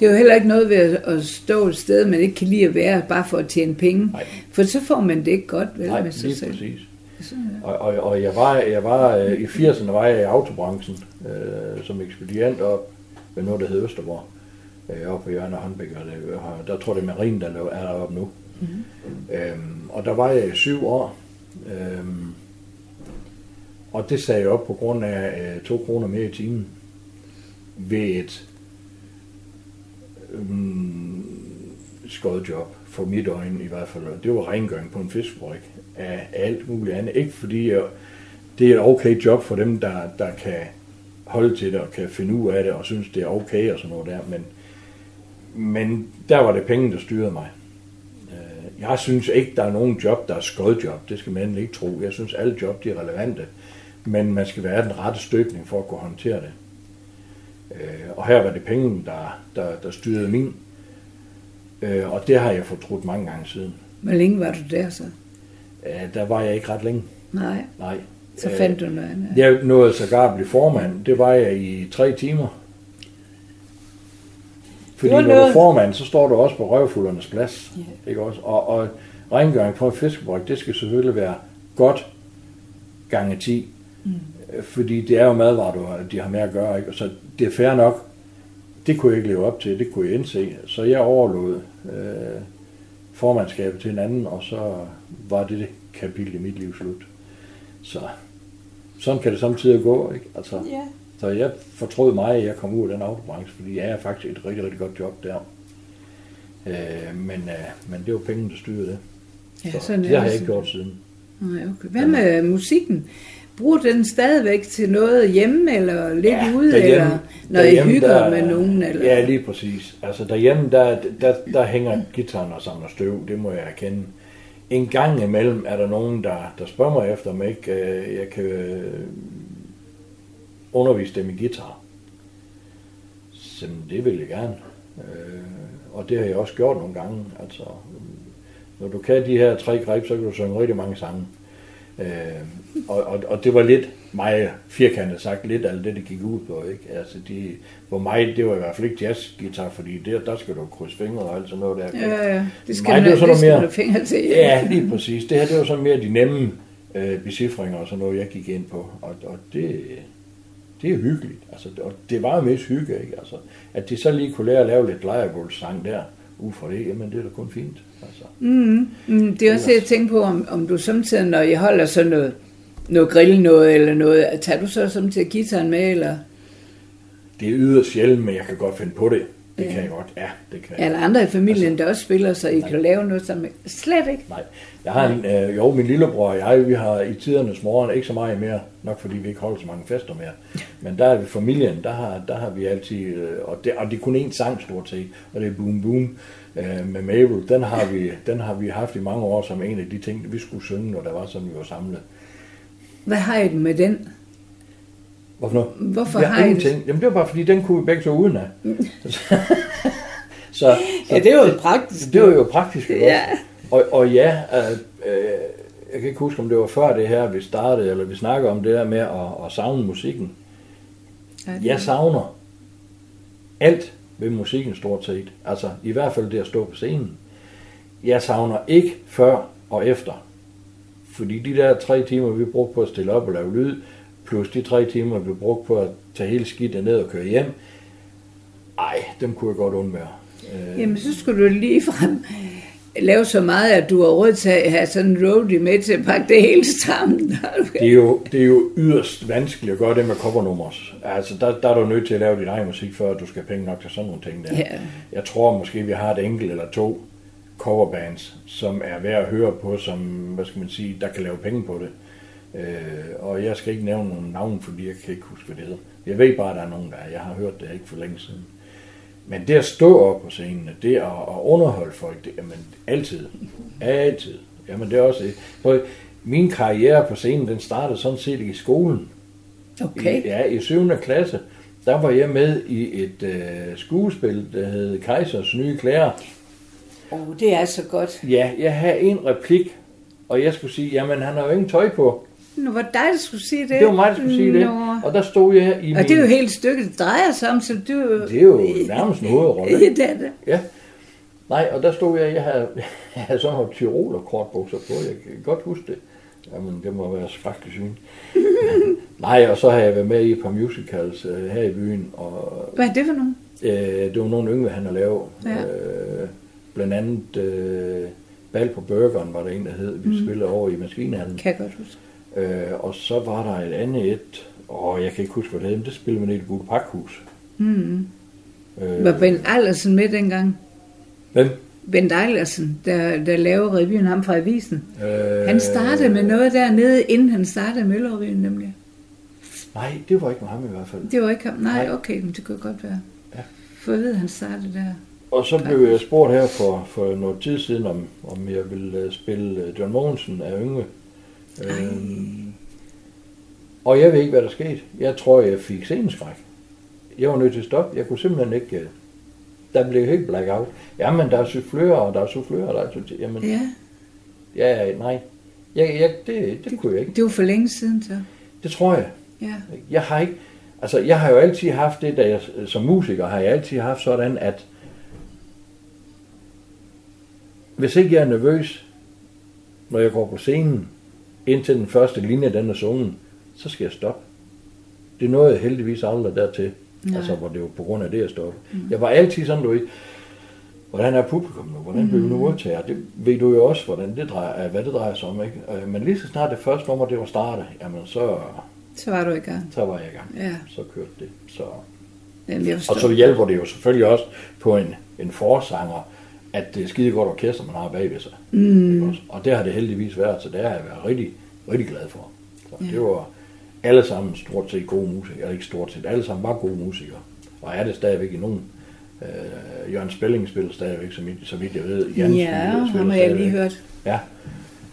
Det er jo heller ikke noget ved at- stå et sted, man ikke kan lide at være, bare for at tjene penge. Nej. For så får man det ikke godt vel Nej, med sig lige selv. præcis. Så, Og, og, og jeg var, jeg var øh, i 80'erne var jeg i autobranchen øh, som ekspedient op ved noget, der hed Østerborg. Øh, oppe på Jørgen og Håndbæk, og det, og der tror det er Marine, der laver- er deroppe nu. Mm-hmm. Øhm, og der var jeg i syv år. Øhm, og det sagde jeg op på grund af øh, to kroner mere i timen ved et øhm, skøjet job, for mit øjne i hvert fald. Det var rengøring på en fiskebrik af alt muligt andet. Ikke fordi jeg, det er et okay job for dem, der, der kan holde til det og kan finde ud af det og synes, det er okay og sådan noget der. Men, men der var det penge, der styrede mig. Øh, Jeg synes ikke, der er nogen job, der er skødjob. Det skal man endelig ikke tro. Jeg synes, alle job de er relevante. Men man skal være den rette støbning for at kunne håndtere det. Øh, Og her var det penge, der, der, der styrede min. Øh, Og det har jeg fortrudt mange gange siden. Hvor længe var du der så? Der var jeg ikke ret længe. Nej, Nej. Så Øh, fandt du noget andet. Jeg nåede sågar at blive formand. Det var jeg i tre timer. Fordi når du er formand, så står du også på røvfuldernes plads. Ikke også? Og, og rengøring på en fiskebryg, det skal selvfølgelig være godt gange 10. Mm. Fordi det er jo madvarer, du har, de har med at gøre. Ikke? Så det er fair nok. Det kunne jeg ikke leve op til, det kunne jeg indse. Så jeg overlod øh, formandskabet til en anden, og så var det det kapitel i mit liv slut. Så sådan kan det samtidig gå, ikke? Altså, Ja. Så jeg fortrød mig, at jeg kom ud af den autobranche, fordi jeg er faktisk et rigtig, rigtig godt job der. Øh, men, øh, men det var penge, der styrede det. Ja, så sådan det har jeg ikke så. gjort siden. Nej, okay. Hvad med musikken? Bruger den stadigvæk til noget hjemme, eller lidt ja, ude, derhjemme- eller når I derhjemme, hygger der- med nogen? Eller? Ja, lige præcis. Altså derhjemme, der, der, der hænger gitaren og samler støv, det må jeg erkende. En gang imellem er der nogen, der, der spørger mig efter, om ikke øh, jeg kan øh, undervise dem i guitar. Så det vil jeg gerne. Øh, og det har jeg også gjort nogle gange. Altså, når du kan de her tre greb, så kan du synge rigtig mange sange. Øh, og, og, og det var lidt mig firkantet sagt, lidt af det, det gik ud på. Ikke? Altså, de, for mig, det var i hvert fald ikke jazzgitar, fordi der, der skal du krydse fingre og alt sådan noget der. Ja, ja. Det skal, Nej, det var sådan det skal noget du mere- fingre til. Ja, lige præcis. Det her, det var sådan mere de nemme øh, becifringer og sådan noget, jeg gik ind på. Og, og det, det er hyggeligt. Altså, og det var mest hygge, ikke? Altså, at de så lige kunne lære at lave lidt lejrebålssang der, ud fra det, jamen det er da kun fint. Altså. Mm, mm, det er også det, jeg tænker på, om, om du samtidig, når I holder sådan noget, noget grill noget eller noget, tager du så samtidig gitaren med, eller? Det er yderst sjældent, men jeg kan godt finde på det. Det Ja. kan jeg godt. Ja, det kan jeg. Eller andre i familien, altså, der også spiller, så I kan lave noget sammen? Slet ikke. Nej. Jeg har en, øh, jo, min lillebror og jeg, vi har i tidernes morgen ikke så meget mere, nok fordi vi ikke holder så mange fester mere. Men der er vi familien, der har, der har vi altid, øh, og det, og det er kun én sang stort set, og det er Boom Boom øh, med Mabel. Den har, vi, den har vi haft i mange år som en af de ting, vi skulle synge, når der var sådan, vi var samlet. Hvad har I med den? Hvorfor noget? Hvorfor vi har I ingenting. Jamen det var bare fordi, den kunne vi begge så uden af. så, så, Ja, det var jo praktisk. Det var jo praktisk. Ja. Og, og ja, øh, øh, jeg kan ikke huske, om det var før det her, vi startede, eller vi snakkede om det der med at, at savne musikken. Ja, Jeg savner alt ved musikken stort set. Altså i hvert fald det at stå på scenen. Jeg savner ikke før og efter. Fordi de der tre timer, vi brugte på at stille op og lave lyd, plus de tre timer, vi brugte på at tage hele skidtet ned og køre hjem, ej, dem kunne jeg godt undvære. Øh, Jamen, så skulle du lige frem lave så meget, at du har råd til at have sådan en roadie med til at pakke det hele sammen. Det er, jo, det er jo yderst vanskeligt at gøre det med covernummers. Altså, der, der er du nødt til at lave din egen musik, før du skal have penge nok til sådan nogle ting der. Ja. Jeg tror måske, vi har et enkelt eller to coverbands, som er værd at høre på, som, hvad skal man sige, der kan lave penge på det. Øh, og jeg skal ikke nævne nogen navn, fordi jeg kan ikke huske, hvad det hedder. Jeg ved bare, at der er nogen, der er. Jeg har hørt det ikke for længe siden. Men det at stå op på scenen, det at, at underholde folk, det, jamen altid. Altid. Jamen det er også... For min karriere på scenen, den startede sådan set i skolen. Okay. I, ja, i 7. klasse, der var jeg med i et øh, skuespil, der hed Kejsers Nye Klæder. Oh, det er så godt. Ja, jeg havde en replik, og jeg skulle sige, jamen han har jo ingen tøj på. Nu var det dig, der skulle sige det. Det var mig, der skulle sige det. Nå. Og der stod jeg i min... Og det er jo helt stykket, det drejer sig om, så du... Det er jo nærmest en hovedrolle. Ja, det er det. Ja. Nej, og der stod jeg, jeg havde, jeg havde sådan nogle tyroler kortbukser på, jeg kan godt huske det. Jamen, det må være skrækkelig syn. Nej, og så har jeg været med i et par musicals øh, her i byen, og Hvad er det for nogen? øh, det var nogle yngve, han har lavet. Ja. Øh, blandt andet øh, Bal på Burgeren var der en, der hed. Vi mm. spillede over i maskinhallen. Kan jeg godt huske. Øh, og så var der et andet et, og jeg kan ikke huske, hvad det hed, men det spillede man i det gule pakhus. Mm. Øh, Var Bent Eilersen med dengang? hvem? Bent Eilersen, der, der lavede revyen ham fra avisen. Øh, Han startede med noget dernede, inden han startede Møllerevyen nemlig. Nej, det var ikke med ham i hvert fald. Det var ikke ham. Nej, Nej. okay, men det kunne godt være. Ja. For jeg ved, han startede der. Og så blev jeg spurgt her for, for noget tid siden, om, om jeg ville øh, spille øh, John Mogensen af Yngve. Øhm, og jeg ved ikke, hvad der skete. Jeg tror, jeg fik sceneskræk. Jeg var nødt til at stoppe. Jeg kunne simpelthen ikke... øh, Der blev helt blackout. Jamen, der er soufflører, og der er soufflører, og der er soufflører. Jamen, Ja, ja, ja nej. Jeg, jeg, det, det kunne jeg ikke. det var for længe siden så. Det tror jeg. Ja. Jeg har ikke, altså jeg har jo altid haft det, da jeg, som musiker har jeg altid haft sådan, at hvis ikke jeg er nervøs, når jeg går på scenen, indtil den første linje den er sunget, så skal jeg stoppe. Det nåede jeg heldigvis aldrig dertil, Nej. altså hvor det var på grund af det, jeg stoppede. Mm. Jeg var altid sådan, du ved, hvordan er publikum nu, hvordan bliver vi nu modtager? Det ved du jo også, hvordan det drejer, hvad det drejer sig om, ikke? Øh, Men lige så snart det første nummer, det var startet, jamen så, Så var du i gang. så var jeg i gang. Ja. Så kørte det. Så. Jamen, Og så hjælper det jo selvfølgelig også på en, en forsanger, at det er skide godt orkester, man har bagved sig. Mm. Og det har det heldigvis været, så det har jeg været rigtig, rigtig glad for. Så Ja. det var alle sammen stort set gode musikere, eller ikke stort set, alle sammen var gode musikere. Og er det stadigvæk i nogen. Øh, Jørgen Spelling spiller stadigvæk, vidt, så vidt jeg ved. Jens Ja, ham har jeg lige hørt. Ja,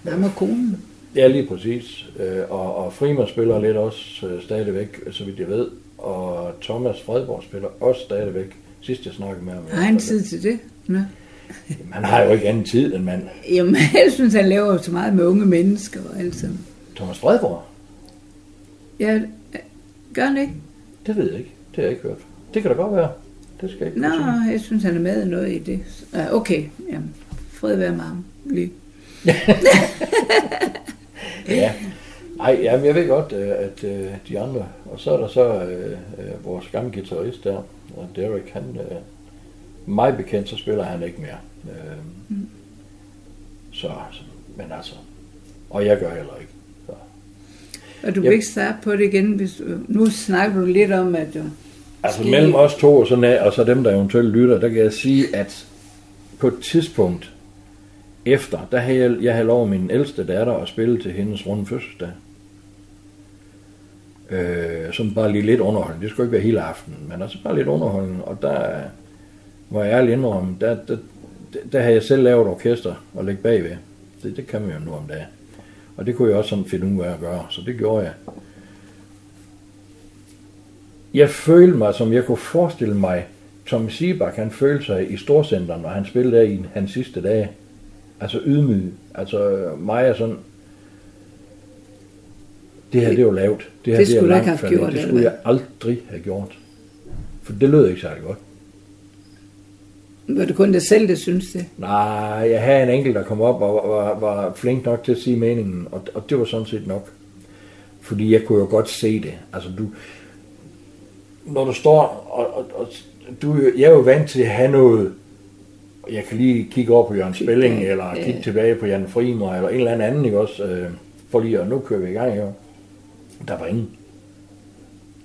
Ham og konen. Ja, lige præcis. Øh, Og, og Frimer spiller lidt også øh, stadigvæk, så vidt jeg ved. Og Thomas Fredborg spiller også stadigvæk. Sidst jeg snakkede med ham. Har han tid til det? Nå. Man har jo ikke anden tid end mand. Jamen, jeg synes, han laver så meget med unge mennesker og alt sådan. Thomas Fredborg? Ja, gør han ikke? Det ved jeg ikke. Det har jeg ikke hørt. Det kan da godt være. Det skal jeg ikke Nå, jeg synes, han er med i noget i det. Okay, jamen, fred være med ham. Lige. Ja, Ej, jamen, jeg ved godt, øh, at øh, de andre, og så er der så øh, vores gamle guitarist der, Derek, han, øh, mig bekendt, så spiller han ikke mere. Øh, mm. så, men altså, og jeg gør heller ikke. Så. Og du vil ikke starte på det igen, hvis du, nu snakker du lidt om, at du... Altså skal... mellem os to og så, og så dem, der eventuelt lytter, der kan jeg sige, at på et tidspunkt efter, der havde jeg, jeg havde lov min ældste datter at spille til hendes runde fødselsdag. Øh, som bare lige lidt underholdende. Det skulle ikke være hele aftenen, men altså bare lidt underholdende. Og der var jeg ærlig indrømme, der, der, der havde jeg selv lavet orkester og lægge bagved. Det, det kan man jo nu om dagen. Og det kunne jeg også sådan finde ud af at gøre, så det gjorde jeg. Jeg følte mig, som jeg kunne forestille mig, Tom Sibak, han følte sig i Storcenteren, når han spillede der i hans sidste dage. Altså ydmyg. Altså mig er sådan, det her det er jo lavt. Det, her, det, det skulle du ikke have gjort. Det skulle jeg aldrig have gjort. For det lød ikke særlig godt. Var det kun det selv, der synes det? Nej, jeg havde en enkelt, der kom op og var, var flink nok til at sige meningen, og, og det var sådan set nok. Fordi jeg kunne jo godt se det. Altså du, når du står, og, og, og du, jeg er jo vant til at have noget, jeg kan lige kigge over på Jørgen Spelling, eller ja. kigge tilbage på Jan Frimer, eller en eller anden, ikke også, øh, for lige at nu kører vi i gang, jo. Der var ingen.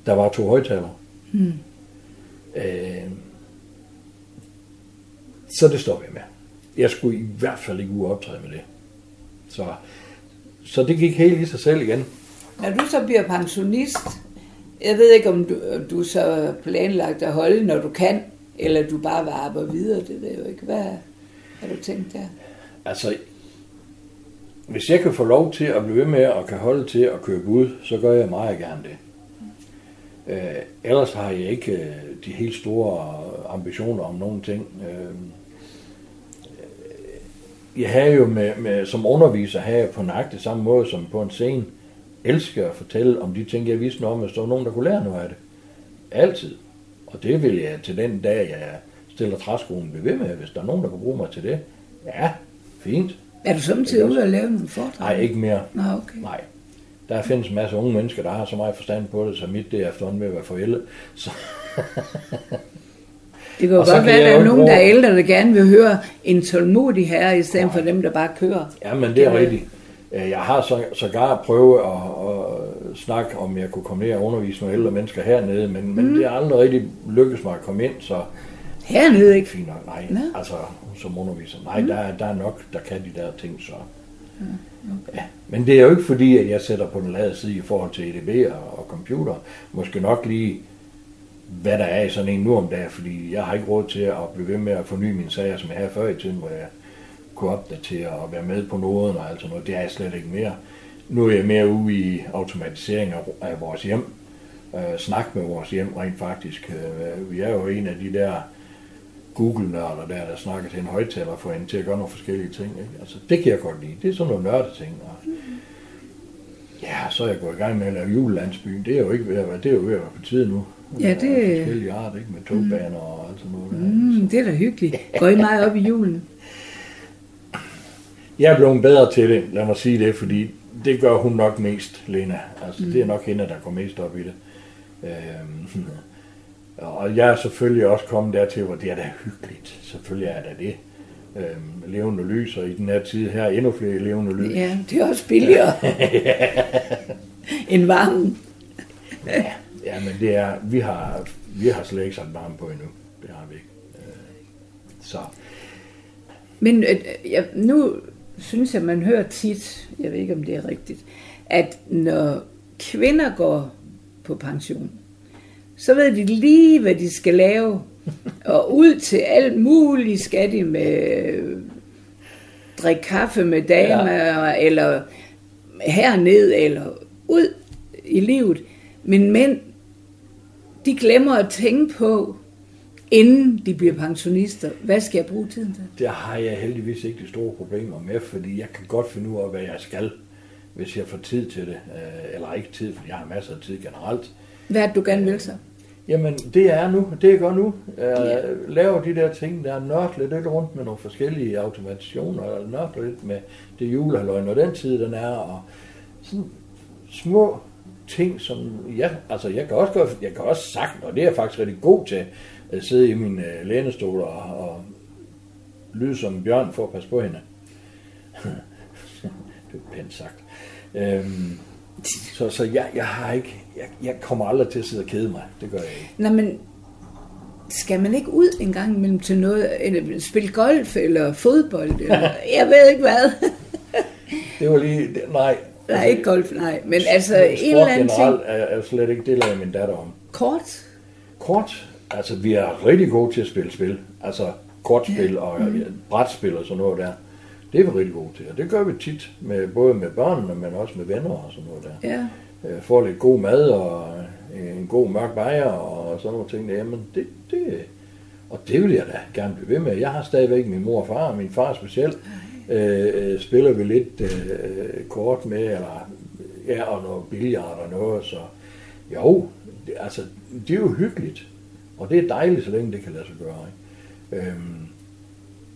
Der var to højtalere. Hmm. Øh, så det står vi med. Jeg skulle i hvert fald ikke ud optræde med det. Så, så det gik helt i sig selv igen. Når du så bliver pensionist, jeg ved ikke, om du, du så planlagt at holde, når du kan, eller du bare arbejde videre, det ved jeg jo ikke. Hvad har du tænkt der? Altså, hvis jeg kan få lov til at blive ved med og kan holde til at købe ud, så gør jeg meget gerne det. Øh, ellers har jeg ikke øh, de helt store ambitioner om nogen ting. Øh, jeg har jo med, med, som underviser har jeg på nøjagtig samme måde som på en scene, elsker at fortælle om de ting, jeg vidste noget om, hvis der var nogen, der kunne lære noget af det. Altid. Og det vil jeg til den dag, jeg stiller træskolen ved med, hvis der er nogen, der kan bruge mig til det. Ja, fint. Er du samtidig ude at lave nogle foredrag? Nej, ikke mere. Nå, okay. Nej. Der findes en masse unge mennesker, der har så meget forstand på det, så mit det er efterhånden ved at være forældet. Så det kan jo godt være, at der er nogen, der er ældre, der gerne vil høre en tålmodig herre, i stedet for dem, der bare kører. Ja, men det er rigtigt. Øh, jeg har så, sågar prøvet at, at snakke om, jeg kunne komme ned og undervise nogle ældre mennesker hernede, men, mm. men det er aldrig rigtig lykkedes mig at komme ind, så... Hernede ikke? Fint nok, nej. Nå. Altså, som underviser. Nej, mm. der, der er nok, der kan de der ting, så... Okay. Ja, men det er jo ikke fordi, at jeg sætter på den lade side i forhold til EDB og, og computer. Måske nok lige, hvad der er i sådan en nu om dagen, fordi jeg har ikke råd til at blive ved med at forny mine sager, som jeg havde før i tiden, hvor jeg kunne opdatere og være med på noget og alt sådan noget. Det er jeg slet ikke mere. Nu er jeg mere ude i automatisering af vores hjem. Øh, snak med vores hjem rent faktisk. Øh, vi er jo en af de der Google-nørder der, der snakker til en højtaler for hende til at gøre nogle forskellige ting. Ikke? Altså, det kan jeg godt lide. Det er sådan nogle nørde ting. Og, ja, så er jeg gået i gang med at lave julelandsbyen. Det er jo ikke ved at være, det er jo ved at være på tide nu. Ja, det... er forskellige art, ikke? Med togbaner mm. og alt sådan noget. Der. Mm, det er da hyggeligt. Går I meget op i julen? Jeg er blevet bedre til det, lad mig sige det, fordi det gør hun nok mest, Lena. Altså, mm. det er nok hende, der går mest op i det. Øhm, og jeg er selvfølgelig også kommet dertil, hvor det er da hyggeligt. Selvfølgelig er det det. Øhm, levende lys, og i den her tid her endnu flere levende lys. Ja, det er også billigere end varmen. ja, ja, men det er, vi har, vi har slet ikke sat varme på endnu. Det har vi ikke. Øh, så. Men øh, ja, nu synes jeg, man hører tit, jeg ved ikke om det er rigtigt, at når kvinder går på pension, så ved de lige, hvad de skal lave. Og ud til alt muligt skal de med drikke kaffe med damer, ja. eller herned, eller ud i livet. Men mænd, de glemmer at tænke på, inden de bliver pensionister, hvad skal jeg bruge tiden til? Det har jeg heldigvis ikke de store problemer med, fordi jeg kan godt finde ud af, hvad jeg skal, hvis jeg får tid til det. Øh, eller ikke tid, fordi jeg har masser af tid generelt. Hvad er det, du gerne vil så? Jamen, det er nu. Det er godt nu. Jeg laver de der ting, der nørder lidt rundt med nogle forskellige automatisationer, eller nørder lidt med det julehaløj, når den tid den er, og sådan små ting, som jeg, altså jeg kan også, godt, jeg kan også sagt, og det er jeg faktisk rigtig god til, at sidde i min øh, lænestol og, og lyde som en bjørn for at passe på hende. det er pænt sagt. Øhm, så så jeg, jeg har ikke, jeg, jeg kommer aldrig til at sidde og kede mig. Det gør jeg ikke. Nå, men skal man ikke ud en gang imellem til noget, eller spille golf, eller fodbold, eller jeg ved ikke hvad. Det var lige, det, nej. Nej, ikke golf, nej. Men altså, sport en eller anden generelt ting. er, er slet ikke det, lader min datter om. Kort. Kort, altså vi er rigtig gode til at spille spil. Altså kortspil ja. og mm. brætspil og sådan noget der. Det er vi rigtig gode til, og det gør vi tit, med, både med børnene, men også med venner og sådan noget der. Ja. Øh, Får lidt god mad og øh, en god mørk bajer og sådan nogle ting. Jamen, det, det, og det vil jeg da gerne blive ved med. Jeg har stadigvæk min mor og far, og min far specielt, Øh, øh, spiller vi lidt øh, kort med, eller ja, og noget billard og noget, så jo, det, altså, det er jo hyggeligt, og det er dejligt, så længe det kan lade sig gøre. Ikke? Øhm,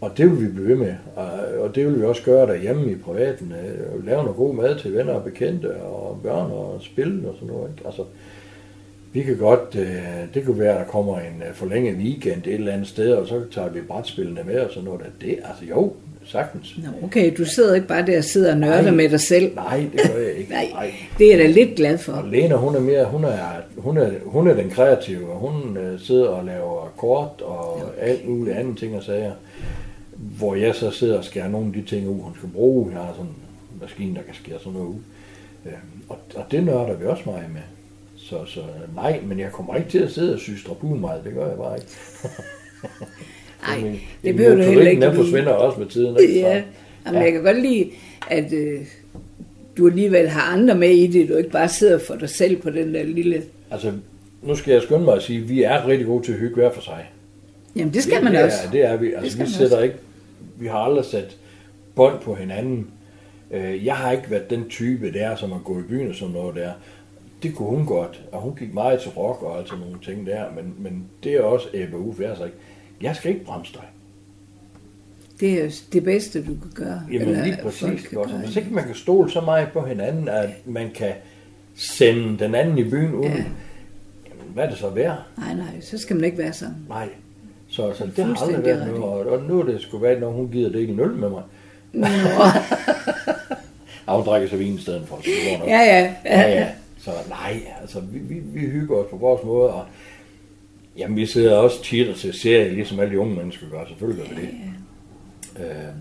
og det vil vi blive ved med, og, og det vil vi også gøre derhjemme i privaten, øh, lave noget god mad til venner og bekendte, og børn og spille og sådan noget. Ikke? Altså, vi kan godt, øh, det kunne være, at der kommer en øh, forlænget weekend et eller andet sted, og så tager vi brætspillene med og sådan noget. Der. Det, altså jo, sagtens. Nå, okay, du sidder ikke bare der og sidder og nørder Nej. med dig selv. Nej, det gør jeg ikke. Nej, det er jeg da lidt glad Og for. Lena, hun er mere, hun er, hun er, hun er den kreative, og hun øh, sidder og laver kort og alt muligt andet ting og sager. Hvor jeg så sidder og skærer nogle af de ting ud, hun skal bruge. Jeg har sådan en maskine, der kan skære sådan noget ud. Øh, og, og det nørder vi også meget med. Så, så nej, men jeg kommer ikke til at sidde og sy strapun meget, det gør jeg bare ikke. Nej, det min behøver du heller ikke Den forsvinder også med tiden. Ikke? Ja, Jamen, jeg kan godt lide, at øh, du alligevel har andre med i det. Du ikke bare sidder for dig selv på den der lille... Altså, nu skal jeg skynde mig at sige, at vi er rigtig gode til at hygge hver for sig. Jamen, det skal man det også. Er, det er vi. Det Altså, vi sætter også. ikke, vi har aldrig sat bånd på hinanden. Øh, Jeg har ikke været den type der, som at gå i byen og sådan noget der. Det kunne hun godt, og hun gik meget til rock og alt sådan nogle ting der, men, men det er også altså ikke. Jeg skal ikke bremse dig. Det er det bedste, du kan gøre. Jamen eller lige præcis. kan gøre. Hvis ikke man kan stole så meget på hinanden, at man kan sende den anden i byen uden, Ja. jamen, hvad er det så værd? Nej, nej, så skal man ikke være sådan. Nej. Så, så det har aldrig været noget, og, og nu er det sgu været, når hun gider det ikke en øl med mig. Ja, hun drikker så vin i stedet for. Så det. Ja, ja. ja, ja. Så nej, altså vi, vi, vi hygger os på vores måde, og jamen, vi sidder også tit og ser serier, ligesom alle de unge mennesker gør, selvfølgelig gør vi det. Øh,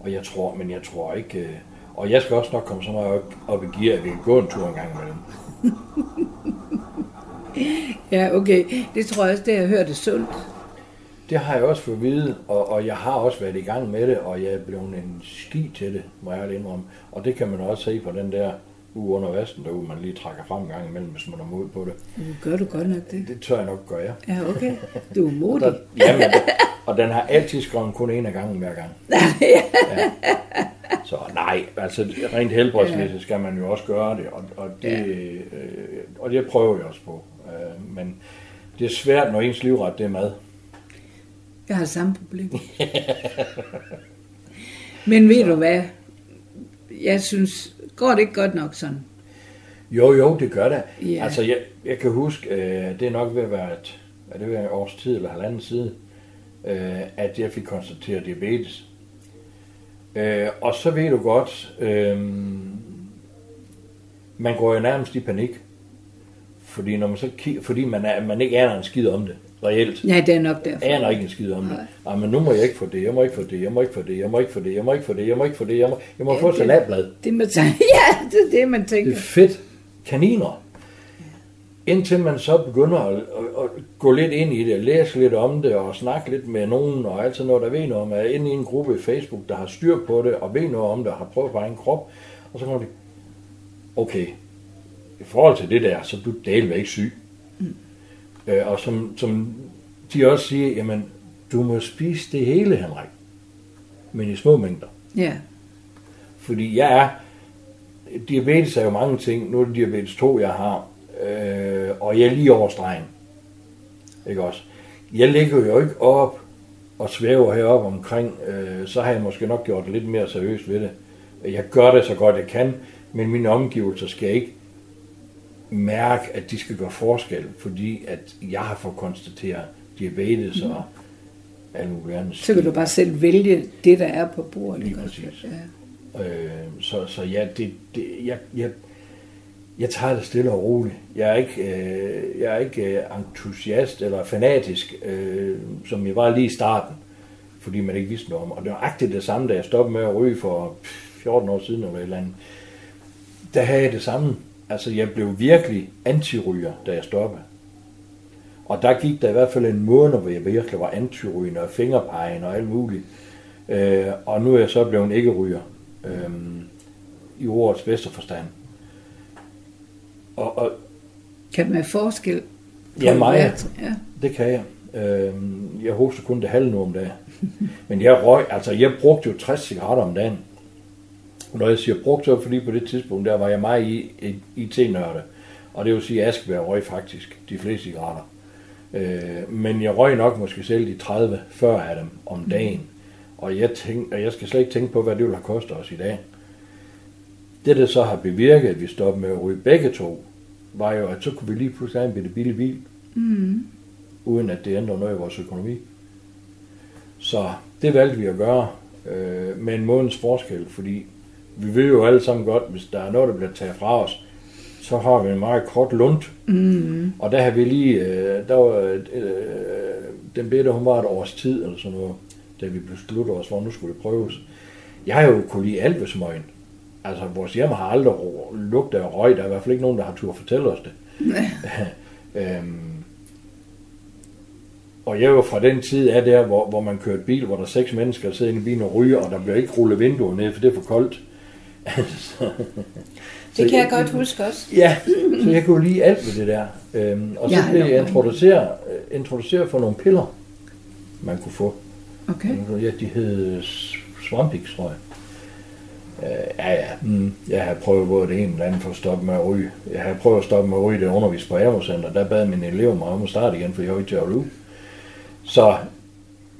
og jeg tror, men jeg tror ikke, øh, og jeg skal også nok komme så meget op, op i gear, at vi kan gå en tur en gang imellem. Ja, okay. Det tror jeg også, det har jeg hørt er sundt. Det har jeg også fået at vide, og, og jeg har også været i gang med det, og jeg er blevet en ski til det, må jeg indrømme. Og det kan man også se på den der uge under vasten derude, man lige trækker frem en gang imellem, hvis man har mod på det. Nu gør du godt nok det. Det tør jeg nok gøre, ja. Ja, okay. Du er Og, modig. der, jamen, og den har altid skrevet kun en af gangen hver gang. Ja. Så nej, altså rent helbredsmæssigt skal man jo også gøre det, og, og, det, Ja. øh, og det prøver jeg også på. Øh, men det er svært, når ens livret det er mad. Jeg har samme problem. Men ved du hvad? Jeg synes, går det ikke godt nok sådan? Jo, jo, det gør det. Ja. Altså, jeg, jeg kan huske, øh, det er nok ved at være et, er det ved et års tid eller halvanden side, øh, at jeg fik konstateret diabetes. Øh, og så ved du godt, øh, man går jo nærmest i panik. Fordi, når man så kigger, fordi man, er, man ikke aner en skid om det, reelt. Ja, det er nok derfor. aner ikke en skid om det. Ah, men nu må jeg ikke få det, jeg må ikke få det, jeg må ikke få det, jeg må ikke få det, jeg må ikke få det, jeg må ikke få det, jeg må, jeg må Ja, få det- salatblad. Det man tænker, ja, det er det, man tænker. Det er fedt. Kaniner. Indtil man så begynder at, at, at gå lidt ind i det, læse lidt om det, og snakke lidt med nogen, og alt sådan noget, der ved noget om, er inde i en gruppe i Facebook, der har styr på det, og ved noget om det, og har prøvet på egen krop, og så kommer de, okay, i forhold til det der, så er du ikke syg. Øh, og som, som de også siger, jamen, du må spise det hele, Henrik, men i små mængder. Ja, Fordi jeg er, diabetes er jo mange ting. Nu er det diabetes 2, jeg har, øh, og jeg er lige over stregen. Ikke også? Jeg ligger jo ikke op og svæver heroppe omkring, øh, så har jeg måske nok gjort det lidt mere seriøst ved det. Jeg gør det så godt jeg kan, Men mine omgivelser skal ikke mærke, at de skal gøre forskel, fordi at jeg har fået konstateret diabetes og alle mulige. Så kan du bare selv vælge det, der er på bordet. Lige præcis. Ja. Øh, så, så ja, det, det, jeg, jeg, jeg tager det stille og roligt. Jeg er ikke, øh, jeg er ikke øh, entusiast eller fanatisk, øh, som jeg var lige i starten, fordi man ikke vidste noget om. Og det var agtigt det samme, da jeg stoppede med at ryge for 14 år siden eller et eller andet. Der havde jeg det samme. Altså, jeg blev virkelig antiryger, da jeg stoppede. Og der gik der i hvert fald en måned, hvor jeg virkelig var antirygende og fingerpegen og alt muligt. Øh, og nu er jeg så blevet ikke ryger. Øh, I ordets bedste forstand. Og, og Kan man forskel? på Ja, meget. hvert- Ja. det kan jeg. Øh, jeg hoster kun det halve nu om dagen. Men jeg røg, altså jeg brugte jo 60 cigaretter om dagen. Når jeg siger brugt, så er fordi på det tidspunkt, der var jeg meget i, IT-nørde. Og det vil sige, at Askeberg røg faktisk de fleste cigaretter. Øh, men jeg røg nok måske selv de 30, 40 af dem om dagen. Og jeg, tænk, og jeg skal slet ikke tænke på, hvad det ville have kostet os i dag. Det, der så har bevirket, at vi stoppede med at ryge begge to, var jo, at så kunne vi lige pludselig have en bitte billig bil, Mm. uden at det ændrer noget i vores økonomi. Så det valgte vi at gøre øh, med en måneds forskel, fordi vi ved jo alle sammen godt, hvis der er noget, der bliver taget fra os, så har vi en meget kort lund. Mm. Og der har vi lige, øh, der var, øh, den bedte, hun var et års tid, eller sådan noget, da vi besluttede os, hvor nu skulle det prøves. Jeg har jo kunne lide alt ved smøgen. Altså, vores hjem har aldrig lugtet af røg. Der er i hvert fald ikke nogen, der har tur fortælle os det. øhm, og jeg jo fra den tid af der, hvor, hvor man kørte bil, hvor der er seks mennesker, der sidder inde i bilen og ryger, og der bliver ikke rullet vinduer ned, for det er for koldt. Så- så Det kan jeg godt huske også. Ja, så jeg kunne lide alt ved det der. Øhm, og så Jeg har blev jeg nok- introduceret, øh, introduceret for nogle piller, man kunne få. Okay. Ja, de hed Swampix, tror jeg. Øh, ja, ja. Mm. Jeg har prøvet både det ene eller andet for at stoppe med at ryge. Jeg har prøvet at stoppe med at ryge, det undervis på Amocenter. Der bad mine elever mig om at starte igen, for jeg var ikke til at ryge. Så,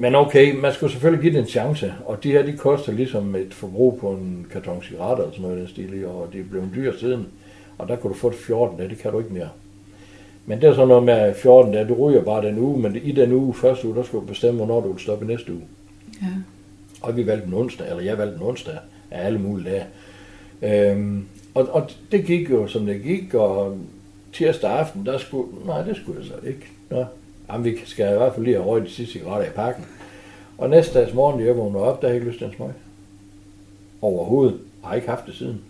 men okay, man skulle selvfølgelig give det en chance. Og de her, de koster ligesom et forbrug på en karton cigaretter eller sådan noget i den stil, og det er blevet dyrt siden. Og der kunne du få det 14 dage, det kan du ikke mere. Men det er sådan noget med 14 dage, du ryger bare den uge, men i den uge, første uge, der skal du bestemme, hvornår du vil stoppe næste uge. Ja. Og vi valgte en onsdag, eller jeg valgte en onsdag af alle mulige dage. Øhm, og, og det gik jo, som det gik, og tirsdag aften, der skulle, nej, det skulle jeg så ikke. Nå, jamen, vi skal i hvert fald lige have røget de sidste cigaretter i pakken. Og næste dags morgen, da jeg vågnede op, der har jeg ikke lyst til en smøg. Overhovedet. Jeg har ikke haft det siden.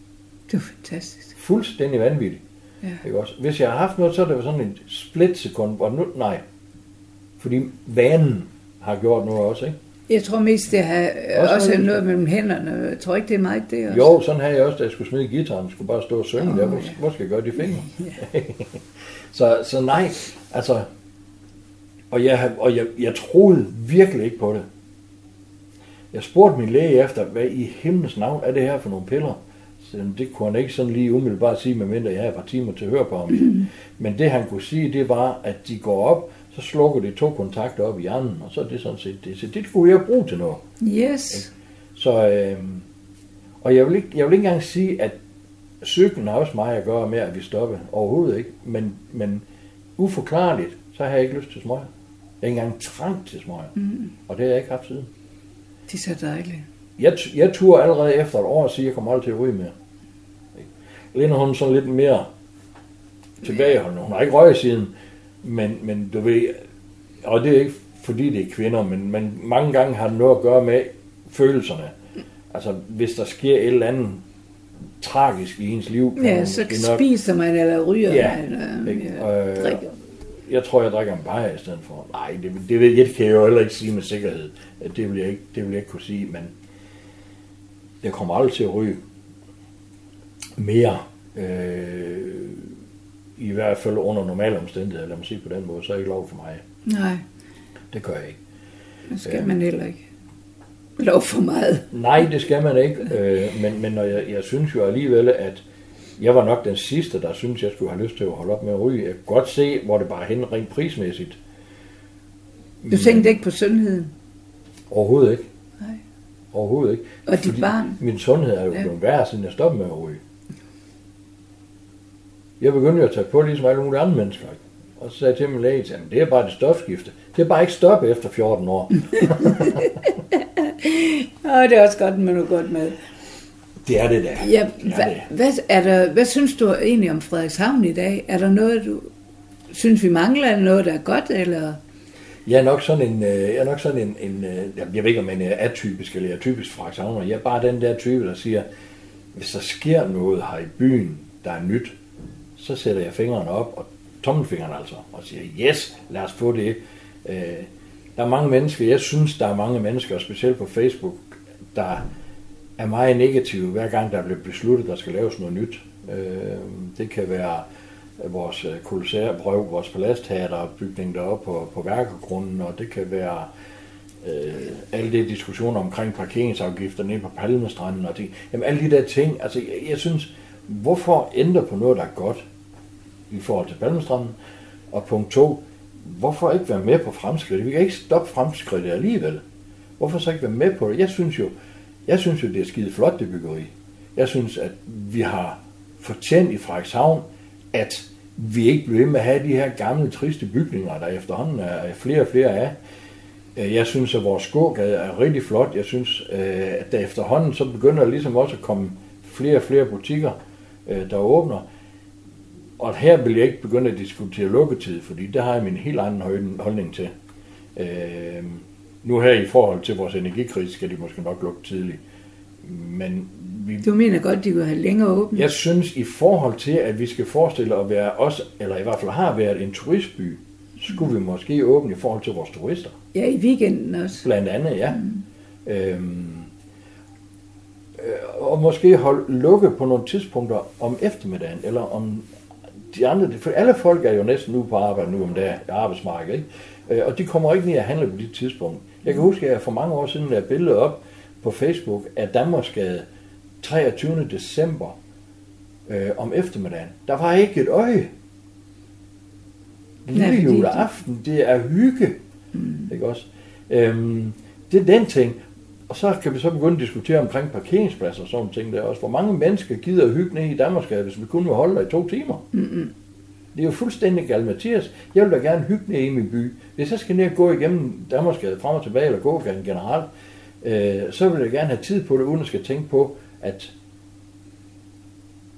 Det var fantastisk. Fuldstændig vanvittigt. Ja. Ikke også? Hvis jeg har haft noget, så er det sådan en splitsekund, hvor nu, nej. Fordi vanen har gjort noget også, ikke? Jeg tror mest, det har Også også, noget- noget mellem hænderne. Jeg tror ikke, det er meget det også. Jo, sådan havde jeg også, da jeg skulle smide gitaren. Skulle bare stå og synge Åh, der. Hvor, ja. hvor skal jeg gøre de fingre? så, så nej, altså... Og, jeg, og jeg, jeg troede virkelig ikke på det. Jeg spurgte min læge efter, hvad i himlens navn er det her for nogle piller? Så det kunne han ikke sådan lige umiddelbart sige, medmindre jeg havde et par timer til at høre på ham. Men det han kunne sige, det var, at de går op, så slukker de to kontakter op i hjernen, og så er det sådan set det. Så det skulle jeg bruge til noget. Yes. Så, øh, og jeg vil, ikke, jeg vil ikke engang sige, at cyklen har også meget at gøre med, at vi stopper. Overhovedet ikke. Men, men uforklarligt, så har jeg ikke lyst til smøger. Jeg ikke engang trang til smøger. Mm. Og det har jeg ikke haft siden. Det er så dejligt. Jeg, jeg turde allerede efter et år sige, at jeg kommer aldrig til at ryge mere. Lena hun sådan lidt mere tilbageholdende. Hun har ikke røget siden, men, men du ved, og det er ikke fordi det er kvinder, men, men mange gange har det noget at gøre med følelserne. Altså, hvis der sker et eller andet tragisk i ens liv, Ja, så nok- spiser man eller ryger Ja, man. Eller, ikke? ja, Øh, drikker. Jeg tror, jeg drikker en bajer i stedet for. Nej, det, det, ved- det kan jeg jo heller ikke sige med sikkerhed. Det vil jeg ikke, det vil jeg ikke kunne sige, men jeg kommer aldrig til at ryge mere. Øh, I hvert fald under normale omstændigheder, lad mig sige på den måde, så er det ikke lov for mig. Nej, Det gør jeg ikke. det skal man heller ikke. Lov for meget. Nej, det skal man ikke, øh, men, men når jeg, jeg synes jo alligevel, at jeg var nok den sidste, der synes jeg skulle have lyst til at holde op med at ryge. Jeg kan godt se, hvor det bare er hen rent prismæssigt. Du tænkte ikke på sundheden? Overhovedet ikke. Nej. Overhovedet ikke. Og dit barn? Min sundhed er jo Ja. blevet værre, siden jeg stoppede med at ryge. Jeg begyndte at tage på, ligesom alle mulige andre mennesker. Og så sagde jeg til min læge, at det er bare det stofskifte. Det er bare ikke stoppe efter 14 år. Og det er også godt med noget godt mad. Det er det da. Ja, det er hvad, det. hvad, er der, hvad synes du egentlig om Frederikshavn i dag? Er der noget, du synes, vi mangler? Er noget, der er godt? Eller? Jeg er nok sådan en, øh, jeg er nok sådan en, en øh, jeg jeg ved ikke, om man er atypisk eller jeg er typisk Frederikshavner. Jeg er bare den der type, der siger, hvis der sker noget her i byen, der er nyt, så sætter jeg fingrene op, og tommelfingeren altså, og siger, yes, lad os få det. Øh, der er mange mennesker, jeg synes, der er mange mennesker, og specielt på Facebook, der er meget negative, hver gang der bliver besluttet, der skal laves noget nyt. Øh, det kan være øh, vores øh, kolossære brøv, vores palastteater, bygning deroppe på, på værkegrunden, og det kan være øh, alle de diskussioner omkring parkeringsafgifter nede på Palmestranden, og det, jamen alle de der ting, altså jeg, jeg synes, hvorfor ændre på noget, der er godt i forhold til Palmestranden, og punkt to, hvorfor ikke være med på fremskridt? Vi kan ikke stoppe fremskridtet alligevel. Hvorfor så ikke være med på det? Jeg synes jo, jeg synes jo det er skide flot, det byggeri. Jeg synes, at vi har fortjent i Frederikshavn, at vi ikke bliver ved med at have de her gamle, triste bygninger, der efterhånden er flere og flere af. Øh, jeg synes, at vores gågade er rigtig flot. Jeg synes, øh, at der efterhånden så begynder der ligesom også at komme flere og flere butikker, øh, der åbner. Og her vil jeg ikke begynde at diskutere lukketid, fordi det har jeg min helt anden holdning til. Nu her i forhold til vores energikrise skal de måske nok lukke tidligt. Men vi, Du mener godt, de kunne have længere åbent? jeg synes i forhold til, at vi skal forestille at være os, eller i hvert fald har været en turistby, skulle vi måske åbne i forhold til vores turister. Ja, i weekenden også. Blandt andet, ja. Mm. Øhm, øh, og måske holde lukke på nogle tidspunkter om eftermiddagen, eller om de andre, for alle folk er jo næsten ude på arbejde nu om dagen, arbejdsmarkedet, ikke? Øh, og de kommer ikke ned at handle på de tidspunkt. Jeg kan huske, at jeg for mange år siden lavede billede op på Facebook af Danmarksgade 23. december øh, om eftermiddagen. Der var ikke et øje. Lille juleaften, det er hygge. Mm. Ikke også? Øhm, det er den ting. Og så kan vi så begynde at diskutere omkring parkeringspladser og sådan ting der også. Hvor mange mennesker gider at hygge ned i Danmarksgade, hvis vi kun vil holde der i to timer? Mm-mm. Det er jo fuldstændig galt, Mathias. Jeg vil da gerne hygge ned i min by. Hvis jeg skal ned og gå igennem Danmarksgade frem og tilbage, eller gågaden generelt, øh, så vil jeg gerne have tid på det, uden at skal tænke på, at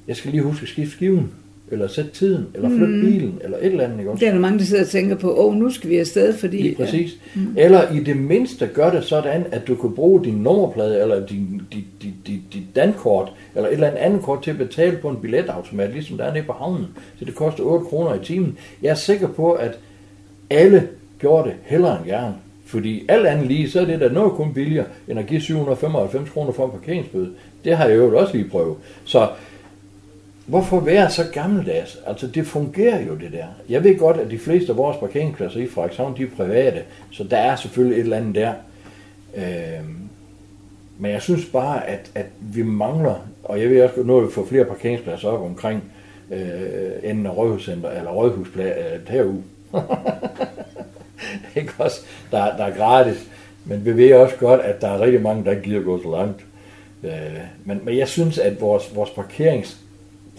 jeg skal lige huske at skifte skiven, eller sætte tiden, eller flytte mm. bilen, eller et eller andet. Ikke også? Det er der mange, der sidder og tænker på, åh, nu skal vi afsted, fordi... Lige præcis. Ja. Mm. Eller i det mindste gør det sådan, at du kan bruge din nummerplade, eller din, dit, dit, dit, dit dankort, eller et eller andet andet kort til at betale på en billetautomat, ligesom der er nede på havnen. Så det koster 8 kroner i timen. Jeg er sikker på, at alle gjorde det hellere end gerne. Fordi alt andet lige, så er det da noget kun billigere, end at give 795 kroner for en parkeringsbøde. Det har jeg jo også lige prøvet. Så Hvorfor være så gammeldags? Altså, det fungerer jo, det der. Jeg ved godt, at de fleste af vores parkeringspladser i Frederikshavn, de er private, så der er selvfølgelig et eller andet der. Øh, men jeg synes bare, at, at vi mangler, og jeg ved også, at nu vi får flere parkeringspladser op omkring øh, enden af Rådhuscenter, eller Rådhuspladsen øh, herude. ikke også? Der, der er gratis. Men vi ved også godt, at der er rigtig mange, der ikke gider gå så langt. Øh, men, men jeg synes, at vores, vores parkerings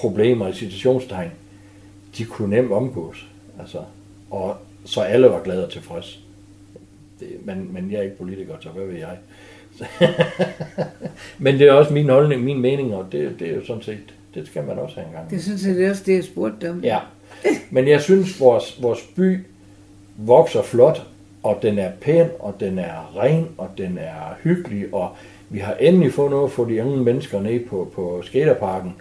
problemer i situationstegn, de kunne nemt omgås. Altså, og så alle var glade og tilfreds. Det, men, men jeg er ikke politiker, så hvad ved jeg? men det er også min holdning, min mening, og det, det er jo sådan set, det skal man også have en gang. Det synes jeg, det er også det, jeg spurgte om. Ja, men jeg synes, vores, vores by vokser flot, og den er pæn, og den er ren, og den er hyggelig, og vi har endelig fået noget for de unge mennesker ned på, på skaterparken,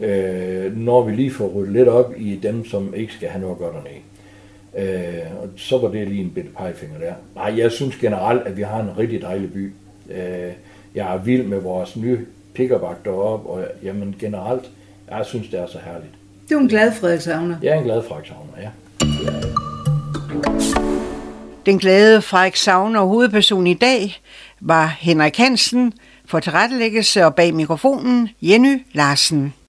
øh, når vi lige får ryddet lidt op i dem, som ikke skal have noget godt dernede. Øh, og så var det lige en bitte pegefinger der. Nej, jeg synes generelt, at vi har en rigtig dejlig by. Øh, jeg er vild med vores nye pikkerbak deroppe, og jamen generelt, jeg synes, det er så herligt. Du er en glad Frederikshavner. Jeg er en glad Frederikshavner, ja. Den glade Frederik Savner hovedperson i dag var Henrik Hansen, for tilrettelæggelse og bag mikrofonen Jenny Larsen.